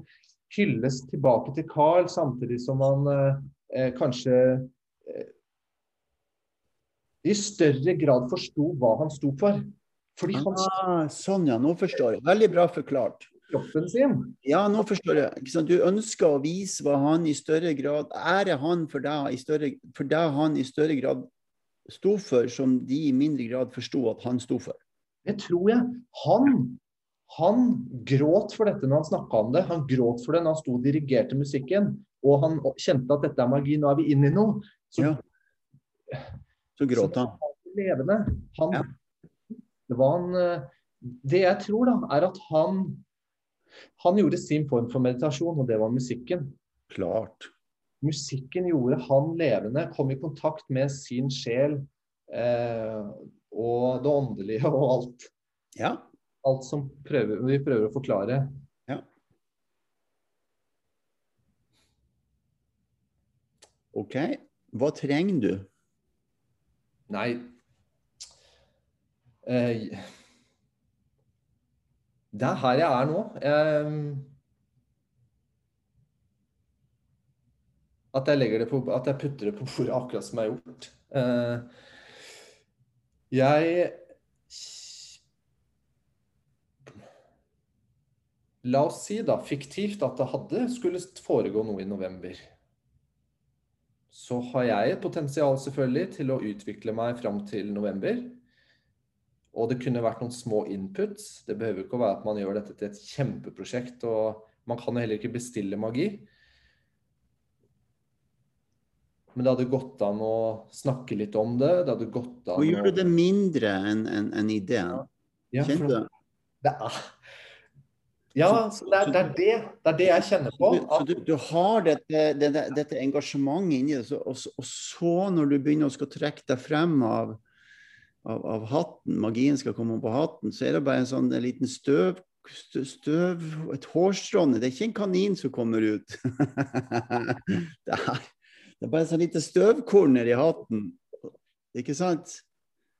hyllest tilbake til Carl, samtidig som han eh, eh, kanskje eh, i større grad forsto hva han sto for. Fordi han Ah, sånn, ja. Nå forstår jeg. Veldig bra forklart. Kroppen sin. Ja, nå forstår jeg. Du ønsker å vise hva han i større grad Ære han for deg i større, for det han i større grad sto for, som de i mindre grad forsto at han sto for. Det tror jeg. Han, han gråt for dette når han snakka om det. Han gråt for det når han sto og dirigerte musikken. Og han kjente at dette er magi, nå er vi inne i noe. Så Ja. Så gråt han. levende. Han, Ja. det, var han, eh, det jeg tror, da, er at han han gjorde sin form for meditasjon, og det var musikken. Klart. Musikken gjorde han levende, kom i kontakt med sin sjel eh, og det åndelige og alt. Ja. Alt som prøver, vi prøver å forklare. OK. Hva trenger du? Nei eh, Det er her jeg er nå. Eh, at jeg det på At jeg putter det på bordet akkurat som jeg har gjort. Eh, jeg La oss si da, fiktivt at det hadde skulle foregå noe i november. Så har jeg et potensial selvfølgelig til å utvikle meg fram til november. Og det kunne vært noen små inputs. Det behøver ikke å være at man gjør dette til et kjempeprosjekt. Og man kan heller ikke bestille magi. Men det hadde gått an å snakke litt om det. Det hadde gått an Og gjør du det mindre enn en, en ideen? Ja, Kjenner du? det er Ja, det, er, det, er det, det er det jeg kjenner på. At, du, du har dette, dette, dette engasjementet inni deg, og, og så når du begynner å skal trekke deg frem av, av, av hatten, magien skal komme på hatten, så er det bare en sånn en liten støv, støv, et hårstråne. Det er ikke en kanin som kommer ut. det, er, det er bare en sånn lite støvkorner i hatten. Ikke sant?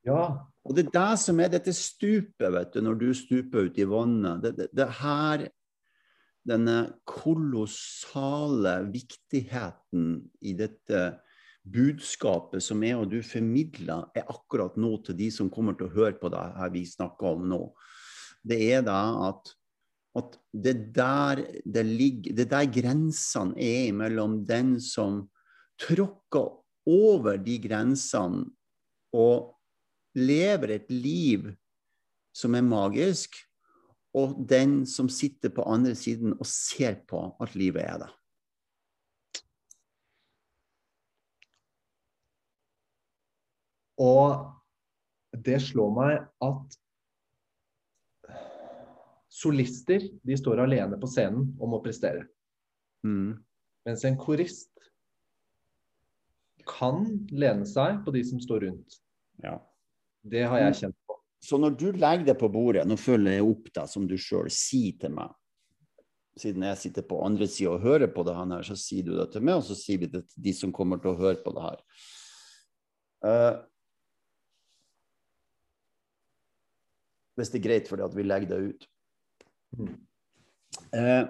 ja, Og det er det som er dette stupet, vet du, når du stuper ut i vannet. Det, det, det her denne kolossale viktigheten i dette budskapet som jeg og du formidler, er akkurat nå til de som kommer til å høre på det her vi snakker om nå. Det er da at, at det der det ligger, det der grensene er mellom den som tråkker over de grensene og lever et liv som er magisk, og den som sitter på andre siden og ser på at livet er det. Og det slår meg at solister de står alene på scenen og må prestere. Mm. Mens en korist kan lene seg på de som står rundt. Ja. Det har jeg kjent på. Så når du legger det på bordet, nå følger jeg opp deg som du sjøl sier til meg, siden jeg sitter på andre sida og hører på det her, så sier du det til meg, og så sier vi det til de som kommer til å høre på det her. Eh, hvis det er greit for deg at vi legger det ut. Mm. Eh,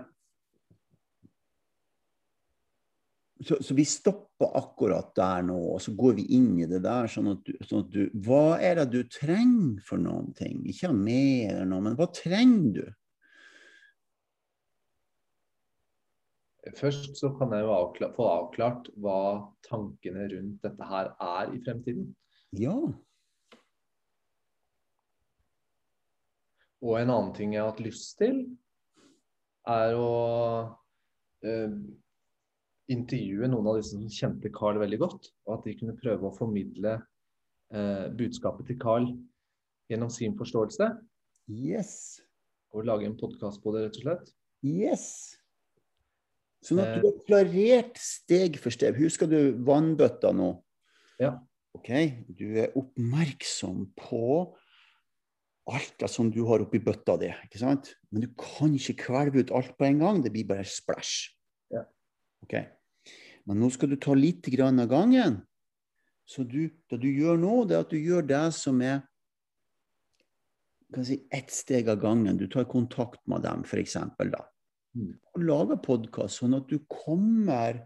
så, så vi stopper akkurat der nå, og så går vi inn i det der. Sånn at, du, sånn at du Hva er det du trenger for noen ting? Ikke ha med eller noe, men hva trenger du? Først så kan jeg jo avkla få avklart hva tankene rundt dette her er i fremtiden. Ja. Og en annen ting jeg har hatt lyst til, er å eh, intervjue noen av disse som kjente Carl veldig godt. Og at de kunne prøve å formidle eh, budskapet til Carl gjennom sin forståelse. Yes. Og lage en podkast på det, rett og slett. Yes. Sånn at du har klarert steg for steg. Husker du vannbøtta nå? Ja. Ok, Du er oppmerksom på alt det som du har oppi bøtta di. ikke sant? Men du kan ikke kvelve ut alt på en gang. Det blir bare splash. Ja. Okay. Men nå skal du ta litt grann av gangen. Så du, det du gjør nå, det er at du gjør det som er kan si, ett steg av gangen. Du tar kontakt med dem, f.eks. da. Mm. Og lager podkast sånn at du kommer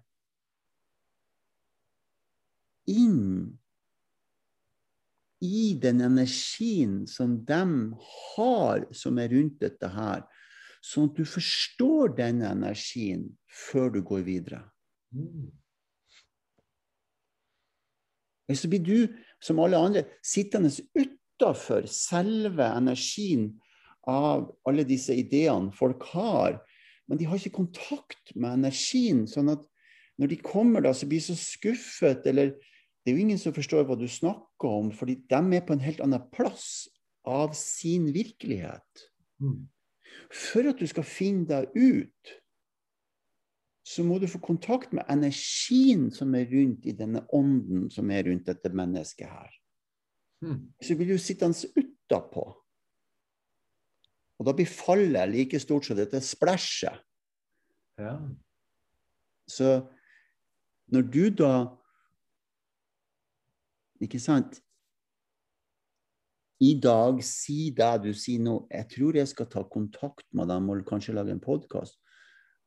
inn i den energien som de har, som er rundt dette her. Sånn at du forstår den energien før du går videre. Mm. Så blir du, som alle andre, sittende utafor selve energien av alle disse ideene folk har. Men de har ikke kontakt med energien. sånn at når de kommer, da, så blir de så skuffet. Eller det er jo ingen som forstår hva du snakker om, fordi de er på en helt annen plass av sin virkelighet. Mm. For at du skal finne deg ut, så må du få kontakt med energien som er rundt i denne ånden som er rundt dette mennesket her. Mm. Så blir du sittende utapå. Og da blir fallet like stort som dette splæsjet. Ja. Så når du da Ikke sant? I dag si det du sier nå. Jeg tror jeg skal ta kontakt med dem og kanskje lage en podkast.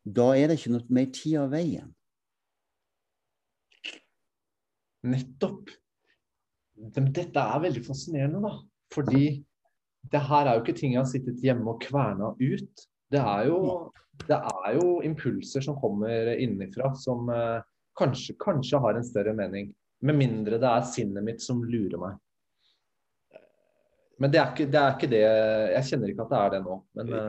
Da er det ikke noe mer tid av veien. Nettopp. Dette er veldig fascinerende, da. Fordi det her er jo ikke ting jeg har sittet hjemme og kverna ut. Det er jo, det er jo impulser som kommer innenfra som eh, kanskje, kanskje har en større mening. Med mindre det er sinnet mitt som lurer meg. Men det er, ikke, det er ikke det Jeg kjenner ikke at det er det nå. Men, det,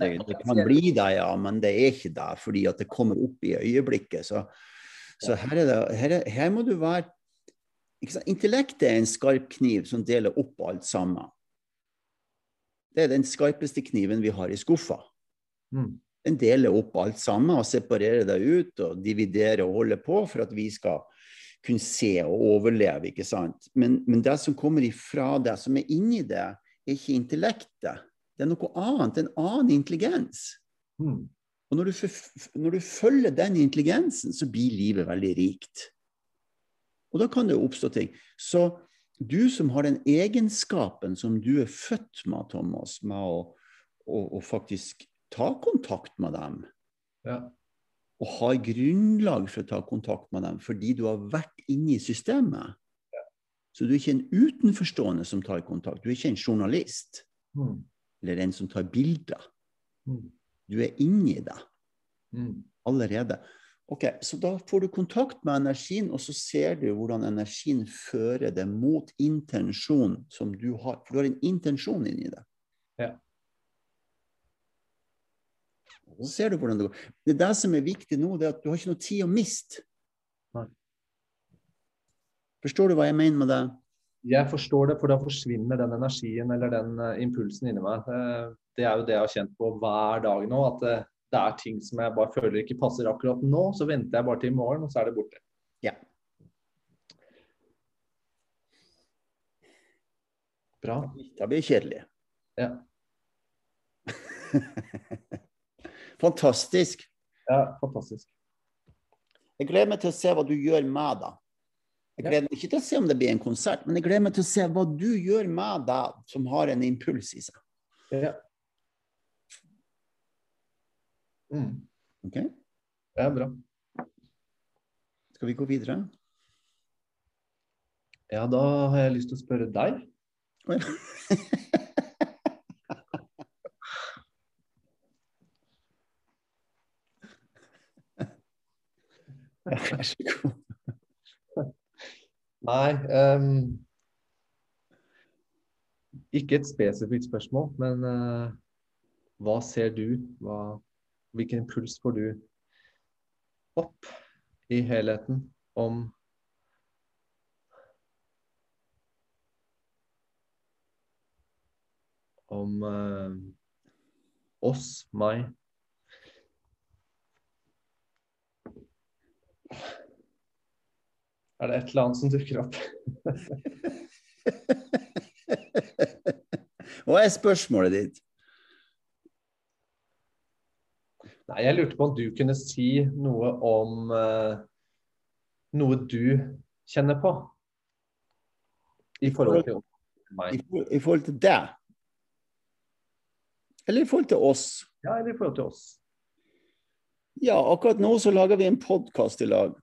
det, det, kan bli det, ja, men det er ikke det. Fordi at det kommer opp i øyeblikket. Så, så her, det, her, her, må du være Intellektet er en skarp kniv som deler opp alt sammen. Det er den skarpeste kniven vi har i skuffa. Mm. Den deler opp alt sammen og separerer det ut og dividerer og holder på for at vi skal kunne se og overleve. ikke sant? Men, men det som kommer ifra det, som er inni det, er ikke intellektet. Det er noe annet. En annen intelligens. Mm. Og når du, når du, følger den intelligensen, så blir livet veldig rikt. Og da kan det jo oppstå ting. Så du som har den egenskapen som du er født med, Thomas, med å, å, å faktisk ta kontakt med dem, ja og har grunnlag for å ta kontakt med dem fordi du har vært inne i systemet. Så du er ikke en utenforstående som tar kontakt. Du er ikke en journalist mm. eller en som tar bilder. Mm. Du er inni det mm. allerede. Ok, Så da får du kontakt med energien, og så ser du hvordan energien fører det mot intensjonen som du har. For du har en intensjon inni det. Ja. Så ser du hvordan det går. Det er det som er viktig nå, det er at du har ikke noe tid å miste. Forstår du hva jeg mener med det? Jeg forstår det, for da forsvinner den energien eller den uh, impulsen inni meg. Uh, det er jo det jeg har kjent på hver dag nå. At uh, det er ting som jeg bare føler ikke passer akkurat nå. Så venter jeg bare til i morgen, og så er det borte. Ja. Bra. Da blir det kjedelig. Ja. Fantastisk. Ja, fantastisk. Jeg gleder meg til å se hva du gjør med det. Jeg gleder meg ikke til å se om det blir en konsert, men jeg gleder meg til å se hva du gjør med deg som har en impuls i seg. Ja. Mm. OK? Det er bra. Skal vi gå videre? Ja, da har jeg lyst til å spørre deg. Vær så god. Nei um, Ikke et spesifikt spørsmål, men uh, hva ser du? Hva, hvilken impuls får du opp i helheten om om uh, oss, meg, Er det et eller annet som dukker opp? Hva er spørsmålet ditt? Nei, Jeg lurte på om du kunne si noe om uh, noe du kjenner på i forhold til meg. I, forhold til deg? Eller i forhold til oss? Ja, eller i forhold til oss. Ja, akkurat nå så lager vi en podkast i lag.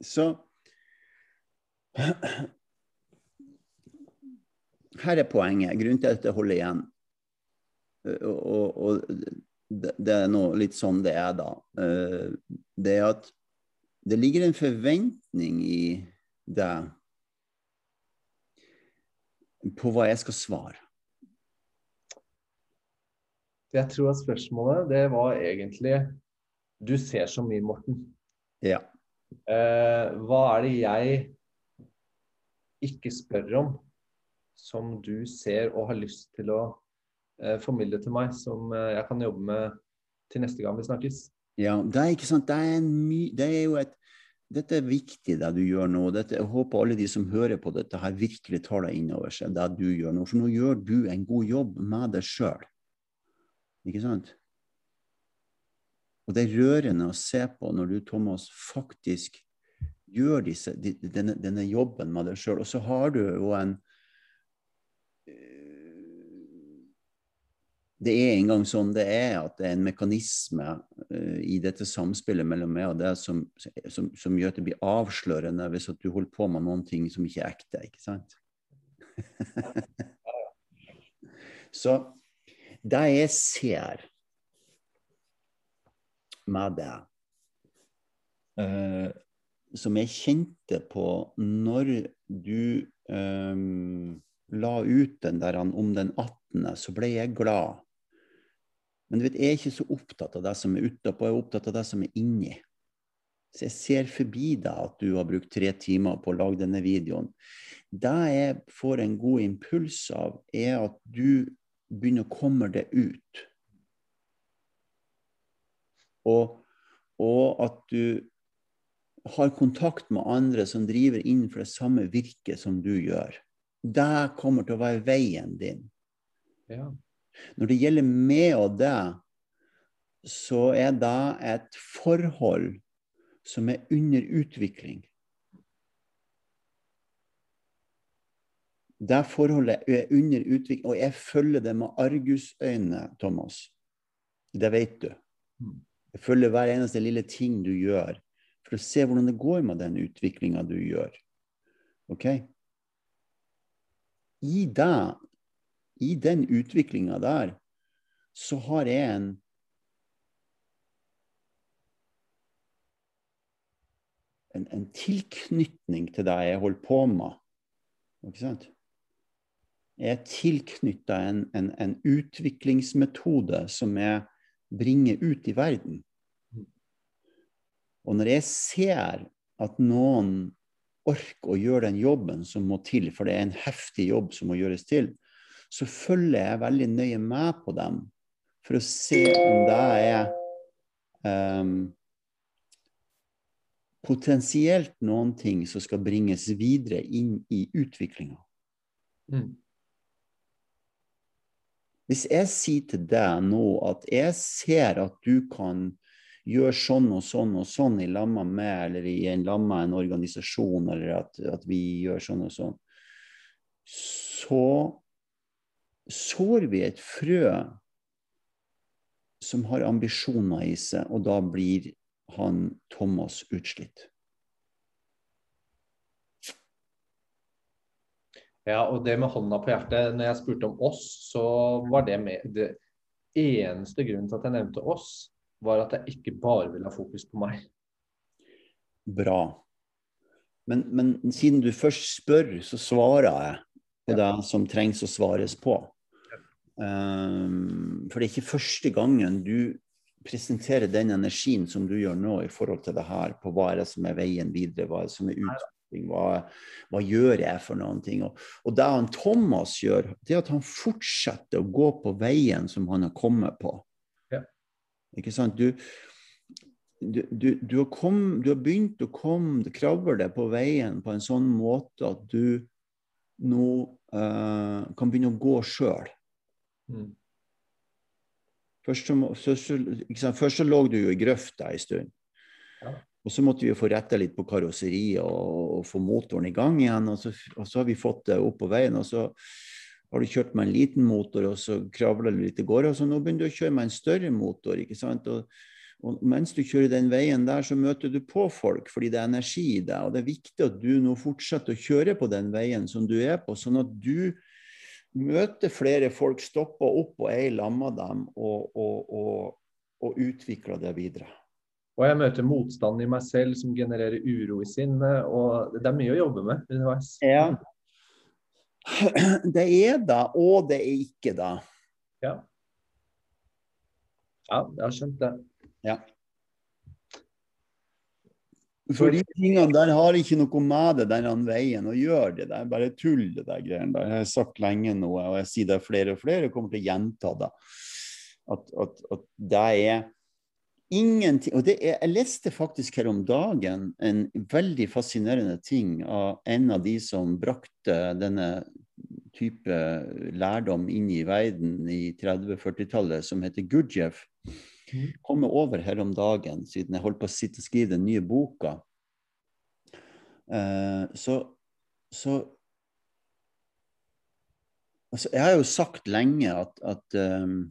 Så Her er poenget. Grunnen til at jeg holder igjen. Og, og, og det er nå litt sånn det er, da. Det er at det ligger en forventning i deg på hva jeg skal svare? Jeg tror at spørsmålet det var egentlig Du ser så mye, Morten. Ja. Eh, hva er det jeg ikke spør om, som du ser og har lyst til å eh, formidle til meg, som eh, jeg kan jobbe med til neste gang vi snakkes? Ja, det er ikke sant. Det er, my, det er jo et dette er viktig, det du gjør nå. Dette, jeg håper alle de som hører på dette, her virkelig tar det inn over seg, det du gjør nå. For nå gjør du en god jobb med deg sjøl. Ikke sant? Og det er rørende å se på når du, Thomas, faktisk gjør disse, denne, denne jobben med deg sjøl. Og så har du jo en det er engang sånn det er, at det er en mekanisme uh, i dette samspillet mellom meg og deg som, som, som, gjør at det blir avslørende hvis at du holder på med noen ting som ikke er ekte. ikke sant? Så det jeg ser med deg, uh, som jeg kjente på når du um, la ut den der om den 18., så ble jeg glad. Men du vet, jeg er ikke så opptatt av det som er utapå, jeg er opptatt av det som er inni. Så jeg ser forbi deg at du har brukt tre timer på å lage denne videoen. Det jeg får en god impuls av, er at du begynner å komme deg ut. Og, og at du har kontakt med andre som driver innenfor det samme virket som du gjør. Det kommer til å være veien din. Ja. Når det gjelder meg og deg, så er det et forhold som er under utvikling. Det forholdet er under utvikling, og jeg følger det med argusøyne, Thomas. Det vet du. Jeg følger hver eneste lille ting du gjør, for å se hvordan det går med den utviklinga du gjør. OK? I det i den utviklinga der, så har jeg en en, en tilknytning til det jeg holder på med. Ikke sant? Jeg er tilknytta en, en, en, utviklingsmetode som jeg bringer ut i verden. Og når jeg ser at noen orker å gjøre den jobben som må til, for det er en heftig jobb som må gjøres til, så følger jeg veldig nøye med på dem for å se om det er um, potensielt noen ting som skal bringes videre inn i utviklinga. Mm. Hvis jeg sier til deg nå at jeg ser at du kan gjøre sånn og sånn og sånn i lamma med, eller i en lamma en organisasjon, eller at, at vi gjør sånn og sånn, så sår vi et frø som har ambisjoner i seg, og da blir han Thomas utslitt. Ja, og det med hånda på hjertet, når jeg spurte om oss, så var det med det eneste grunnen til at jeg nevnte oss, var at jeg ikke bare ville ha fokus på meg. Bra. Men, men siden du først spør, så svarer jeg på det som trengs å svares på. Um, for det er ikke første gangen du presenterer den energien som du gjør nå i forhold til det her, på hva er det som er veien videre, hva er det som er utvikling, hva, hva gjør jeg for noen ting? Og, og, det han Thomas gjør, det er at han fortsetter å gå på veien som han har kommet på. Ja. Ikke sant? Du, du, du, du, har kom, du, har begynt å komme, kravle på veien på en sånn måte at du nå uh, kan begynne å gå sjøl. Mm. Først, så, så, først så lå du jo i grøfta en stund. Ja. Og så måtte vi jo få retta litt på karosseriet og, og, få motoren i gang igjen. Og så, og så, har vi fått det opp på veien. Og så har du kjørt med en liten motor, og så kravler du litt i gårde. Og så nå begynner du å kjøre med en større motor. ikke sant? Og, og mens du kjører den veien der, så møter du på folk fordi det er energi i deg. Og det er viktig at du nå fortsetter å kjøre på den veien som du er på, sånn at du møter flere folk, stoppe opp og i lag dem og, og, og, og, utvikler det videre. Og jeg møter motstand i meg selv som genererer uro i sinnet. Og det er mye å jobbe med underveis. Ja. Det er det, og det er ikke det. Ja. Ja, jeg har skjønt det. Ja. For de tingene der har ikke noe med det der denne veien å gjøre. Det er bare tull, det der greiene der. Jeg har sagt lenge nå, og jeg sier det flere og flere, og kommer til å gjenta det. At, at, at det er ingenting Og er, jeg leste faktisk her om dagen en veldig fascinerende ting av en av de som brakte denne type lærdom inn i verden i 30-40-tallet, som heter Gurdjieff. Mm. Komme over her om dagen, siden jeg holdt på å sitte og skrive den nye boka. Eh, så, så altså, Jeg har jo sagt lenge at, at um,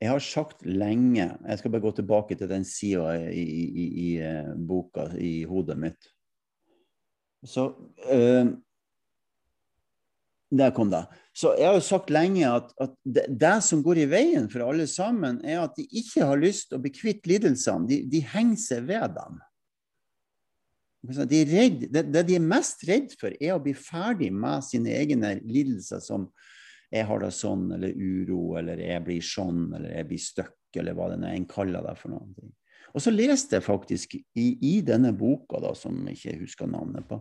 Jeg har sagt lenge Jeg skal bare gå tilbake til den sida i, i, i, i, eh, boka, i hodet mitt. Så uh, der kom det. Så jeg har jo sagt lenge at, at det, det, som går i veien for alle sammen, er at de ikke har lyst til å bli kvitt lidelsene. De, de henger seg ved dem. De redd, det, det, de er mest redd for, er å bli ferdig med sine egne lidelser, som jeg har det sånn, eller uro, eller jeg blir sånn, eller jeg blir stuck, eller hva det en kaller det for noe. Og så leste jeg faktisk i, i denne boka, da, som jeg ikke husker navnet på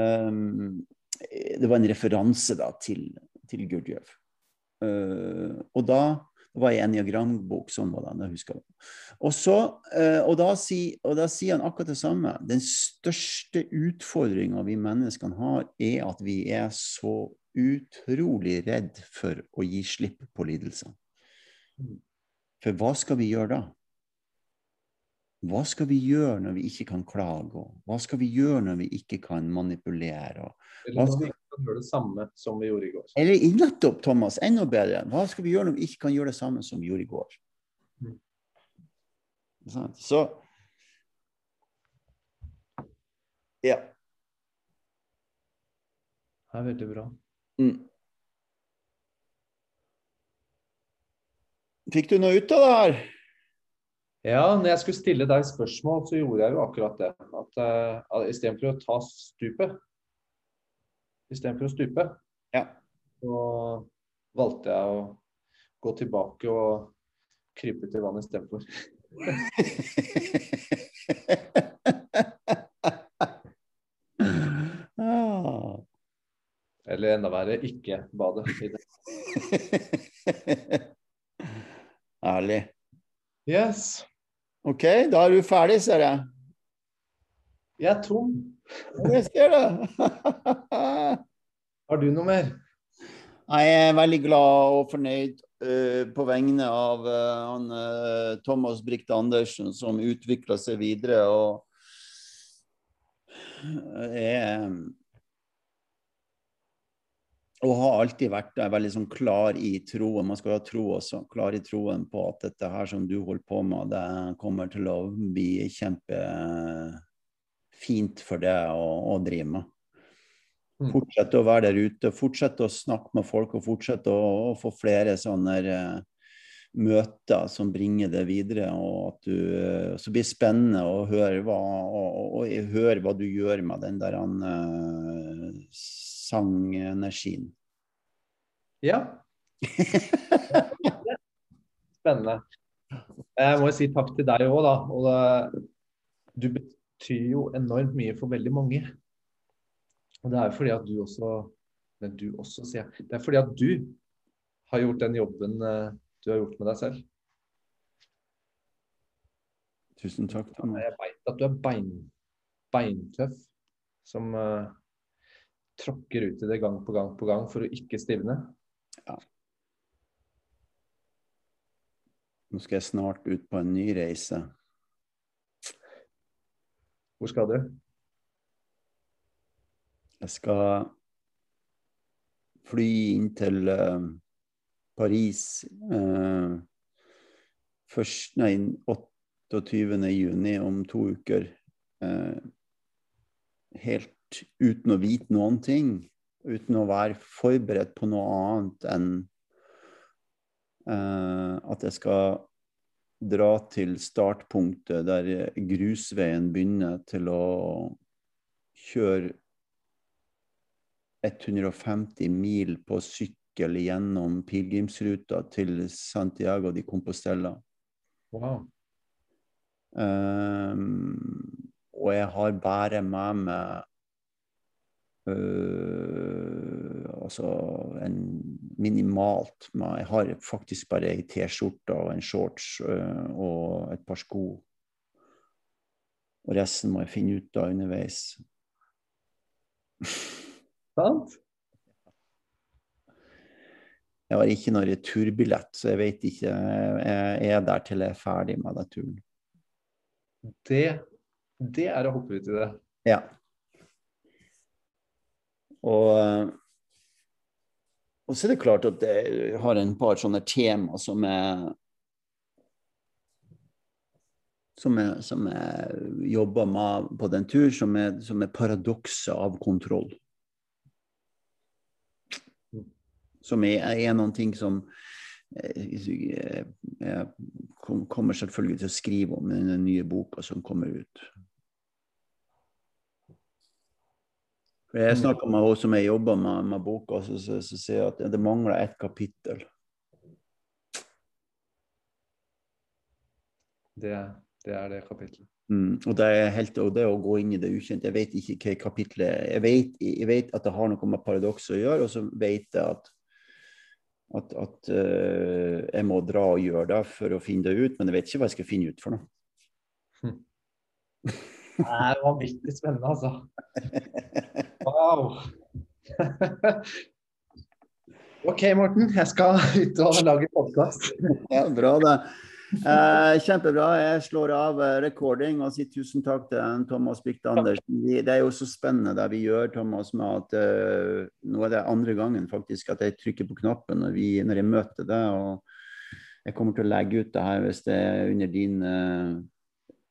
um, Det var en referanse da, til, til Gurdjieff. Uh, og da det var en diagrambok sånn var det. jeg husker det. Og, så, uh, og, da si, og, sier han akkurat det samme. Den største utfordringa vi menneskene har, er at vi er så utrolig redd for å gi slipp på lidelsene. For hva skal vi gjøre da? Hva skal vi gjøre når vi ikke kan klage? Hva skal vi gjøre når vi ikke kan manipulere? Eller skal vi ikke kan gjøre det samme som vi gjorde i går. Eller nettopp, Thomas. Enda bedre. Hva skal vi gjøre når vi ikke kan gjøre det samme som vi gjorde i går? Mm. Så Ja. Det er veldig bra. Mm. Fikk du noe ut av det her? Ja, når jeg skulle stille deg spørsmål, så gjorde jeg jo akkurat det. At uh, istedenfor å ta stupet Istedenfor å stupe, ja. så valgte jeg å gå tilbake og krype til vannet istedenfor. Eller enda verre, ikke bade. Ærlig. Yes. OK, da er du ferdig, ser jeg. Jeg er tom. Jeg ser det. Har du noe mer? Jeg er veldig glad og fornøyd uh, på vegne av uh, han, uh, Thomas Brikt Andersen, som utvikla seg videre. og er og har alltid vært veldig sånn klar i troen. Man skal ha tro også. Klar i troen på at dette her som du holder på med, det kommer til å bli kjempefint for deg å, å drive med. Mm. Fortsette å være der ute, fortsette å snakke med folk og fortsette å, å få flere sånne uh, møter som bringer det videre. og at du, uh, Så blir det spennende å høre hva, og, og, og høre hva du gjør med den der uh, sangenergien. Ja. Spennende. Jeg må jo si takk til deg òg, da. Og det, du betyr jo enormt mye for veldig mange. Og det er fordi at du også Men du også, sier jeg. Det er fordi at du har gjort den jobben eh, du har gjort med deg selv. Tusen takk. Thomas. Jeg veit at du er bein, beintøff. Som uh, tråkker ut i det gang på gang på gang for å ikke stivne. Ja. Nå skal jeg snart ut på en ny reise. Hvor skal du? Jeg skal fly inn til uh, Paris uh, først, nei, 28. juni, om to uker. Uh, helt uten å vite noen ting. Uten å være forberedt på noe annet enn at jeg skal dra til startpunktet der grusveien begynner til å kjøre 150 mil på sykkel gjennom pilegrimsruta til Santiago de Compostela. Wow. Um, og jeg har bare med meg Uh, altså en minimalt Jeg har faktisk bare ei T-skjorte og en shorts uh, og et par sko. Og resten må jeg finne ut av underveis. Sant? Jeg har ikke noen returbillett, så jeg vet ikke Jeg er der til jeg er ferdig med den turen. Det, det er å hoppe ut i det. Ja. Og, og så er det klart at jeg har en par sånne tema som er som jeg, som jeg jobber med på den tur, som er, som er paradokser av kontroll. Som er, er noen ting som jeg, jeg kommer selvfølgelig til å skrive om i den nye boka som kommer ut. For jeg snakka med henne som jeg jobber med, med boka, så, så, så sier jeg at det mangler ett kapittel. Det, det er det kapittelet. Mm, og, det er helt, og det å gå inn i det ukjente Jeg vet ikke hva kapitlet jeg vet, jeg vet at det har noe med paradokset å gjøre, og så vet jeg at, at, at uh, jeg må dra og gjøre det for å finne det ut, men jeg vet ikke hva jeg skal finne ut for noe. Hm. Det er vanvittig spennende, altså. Wow. OK, Morten. Jeg skal ut og lage podkast. Ja, bra, det. Eh, kjempebra. Jeg slår av eh, recording og sier tusen takk til Thomas Bykte Andersen. Det er jo så spennende det vi gjør, Thomas, med at uh, nå er det andre gangen faktisk at jeg trykker på knappen når, vi, når jeg møter deg. og Jeg kommer til å legge ut det her hvis det er under din uh,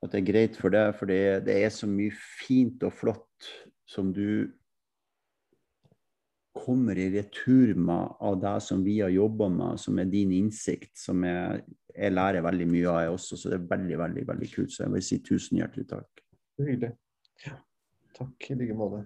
At det er greit for deg, for det, det er så mye fint og flott som du kommer i retur med av det som vi har jobba med, som er din innsikt, som jeg, jeg, lærer veldig mye av, jeg også. Så det er veldig, veldig veldig kult. Så jeg vil si tusen hjertelig takk. Hyggelig. Ja. Takk i like måte.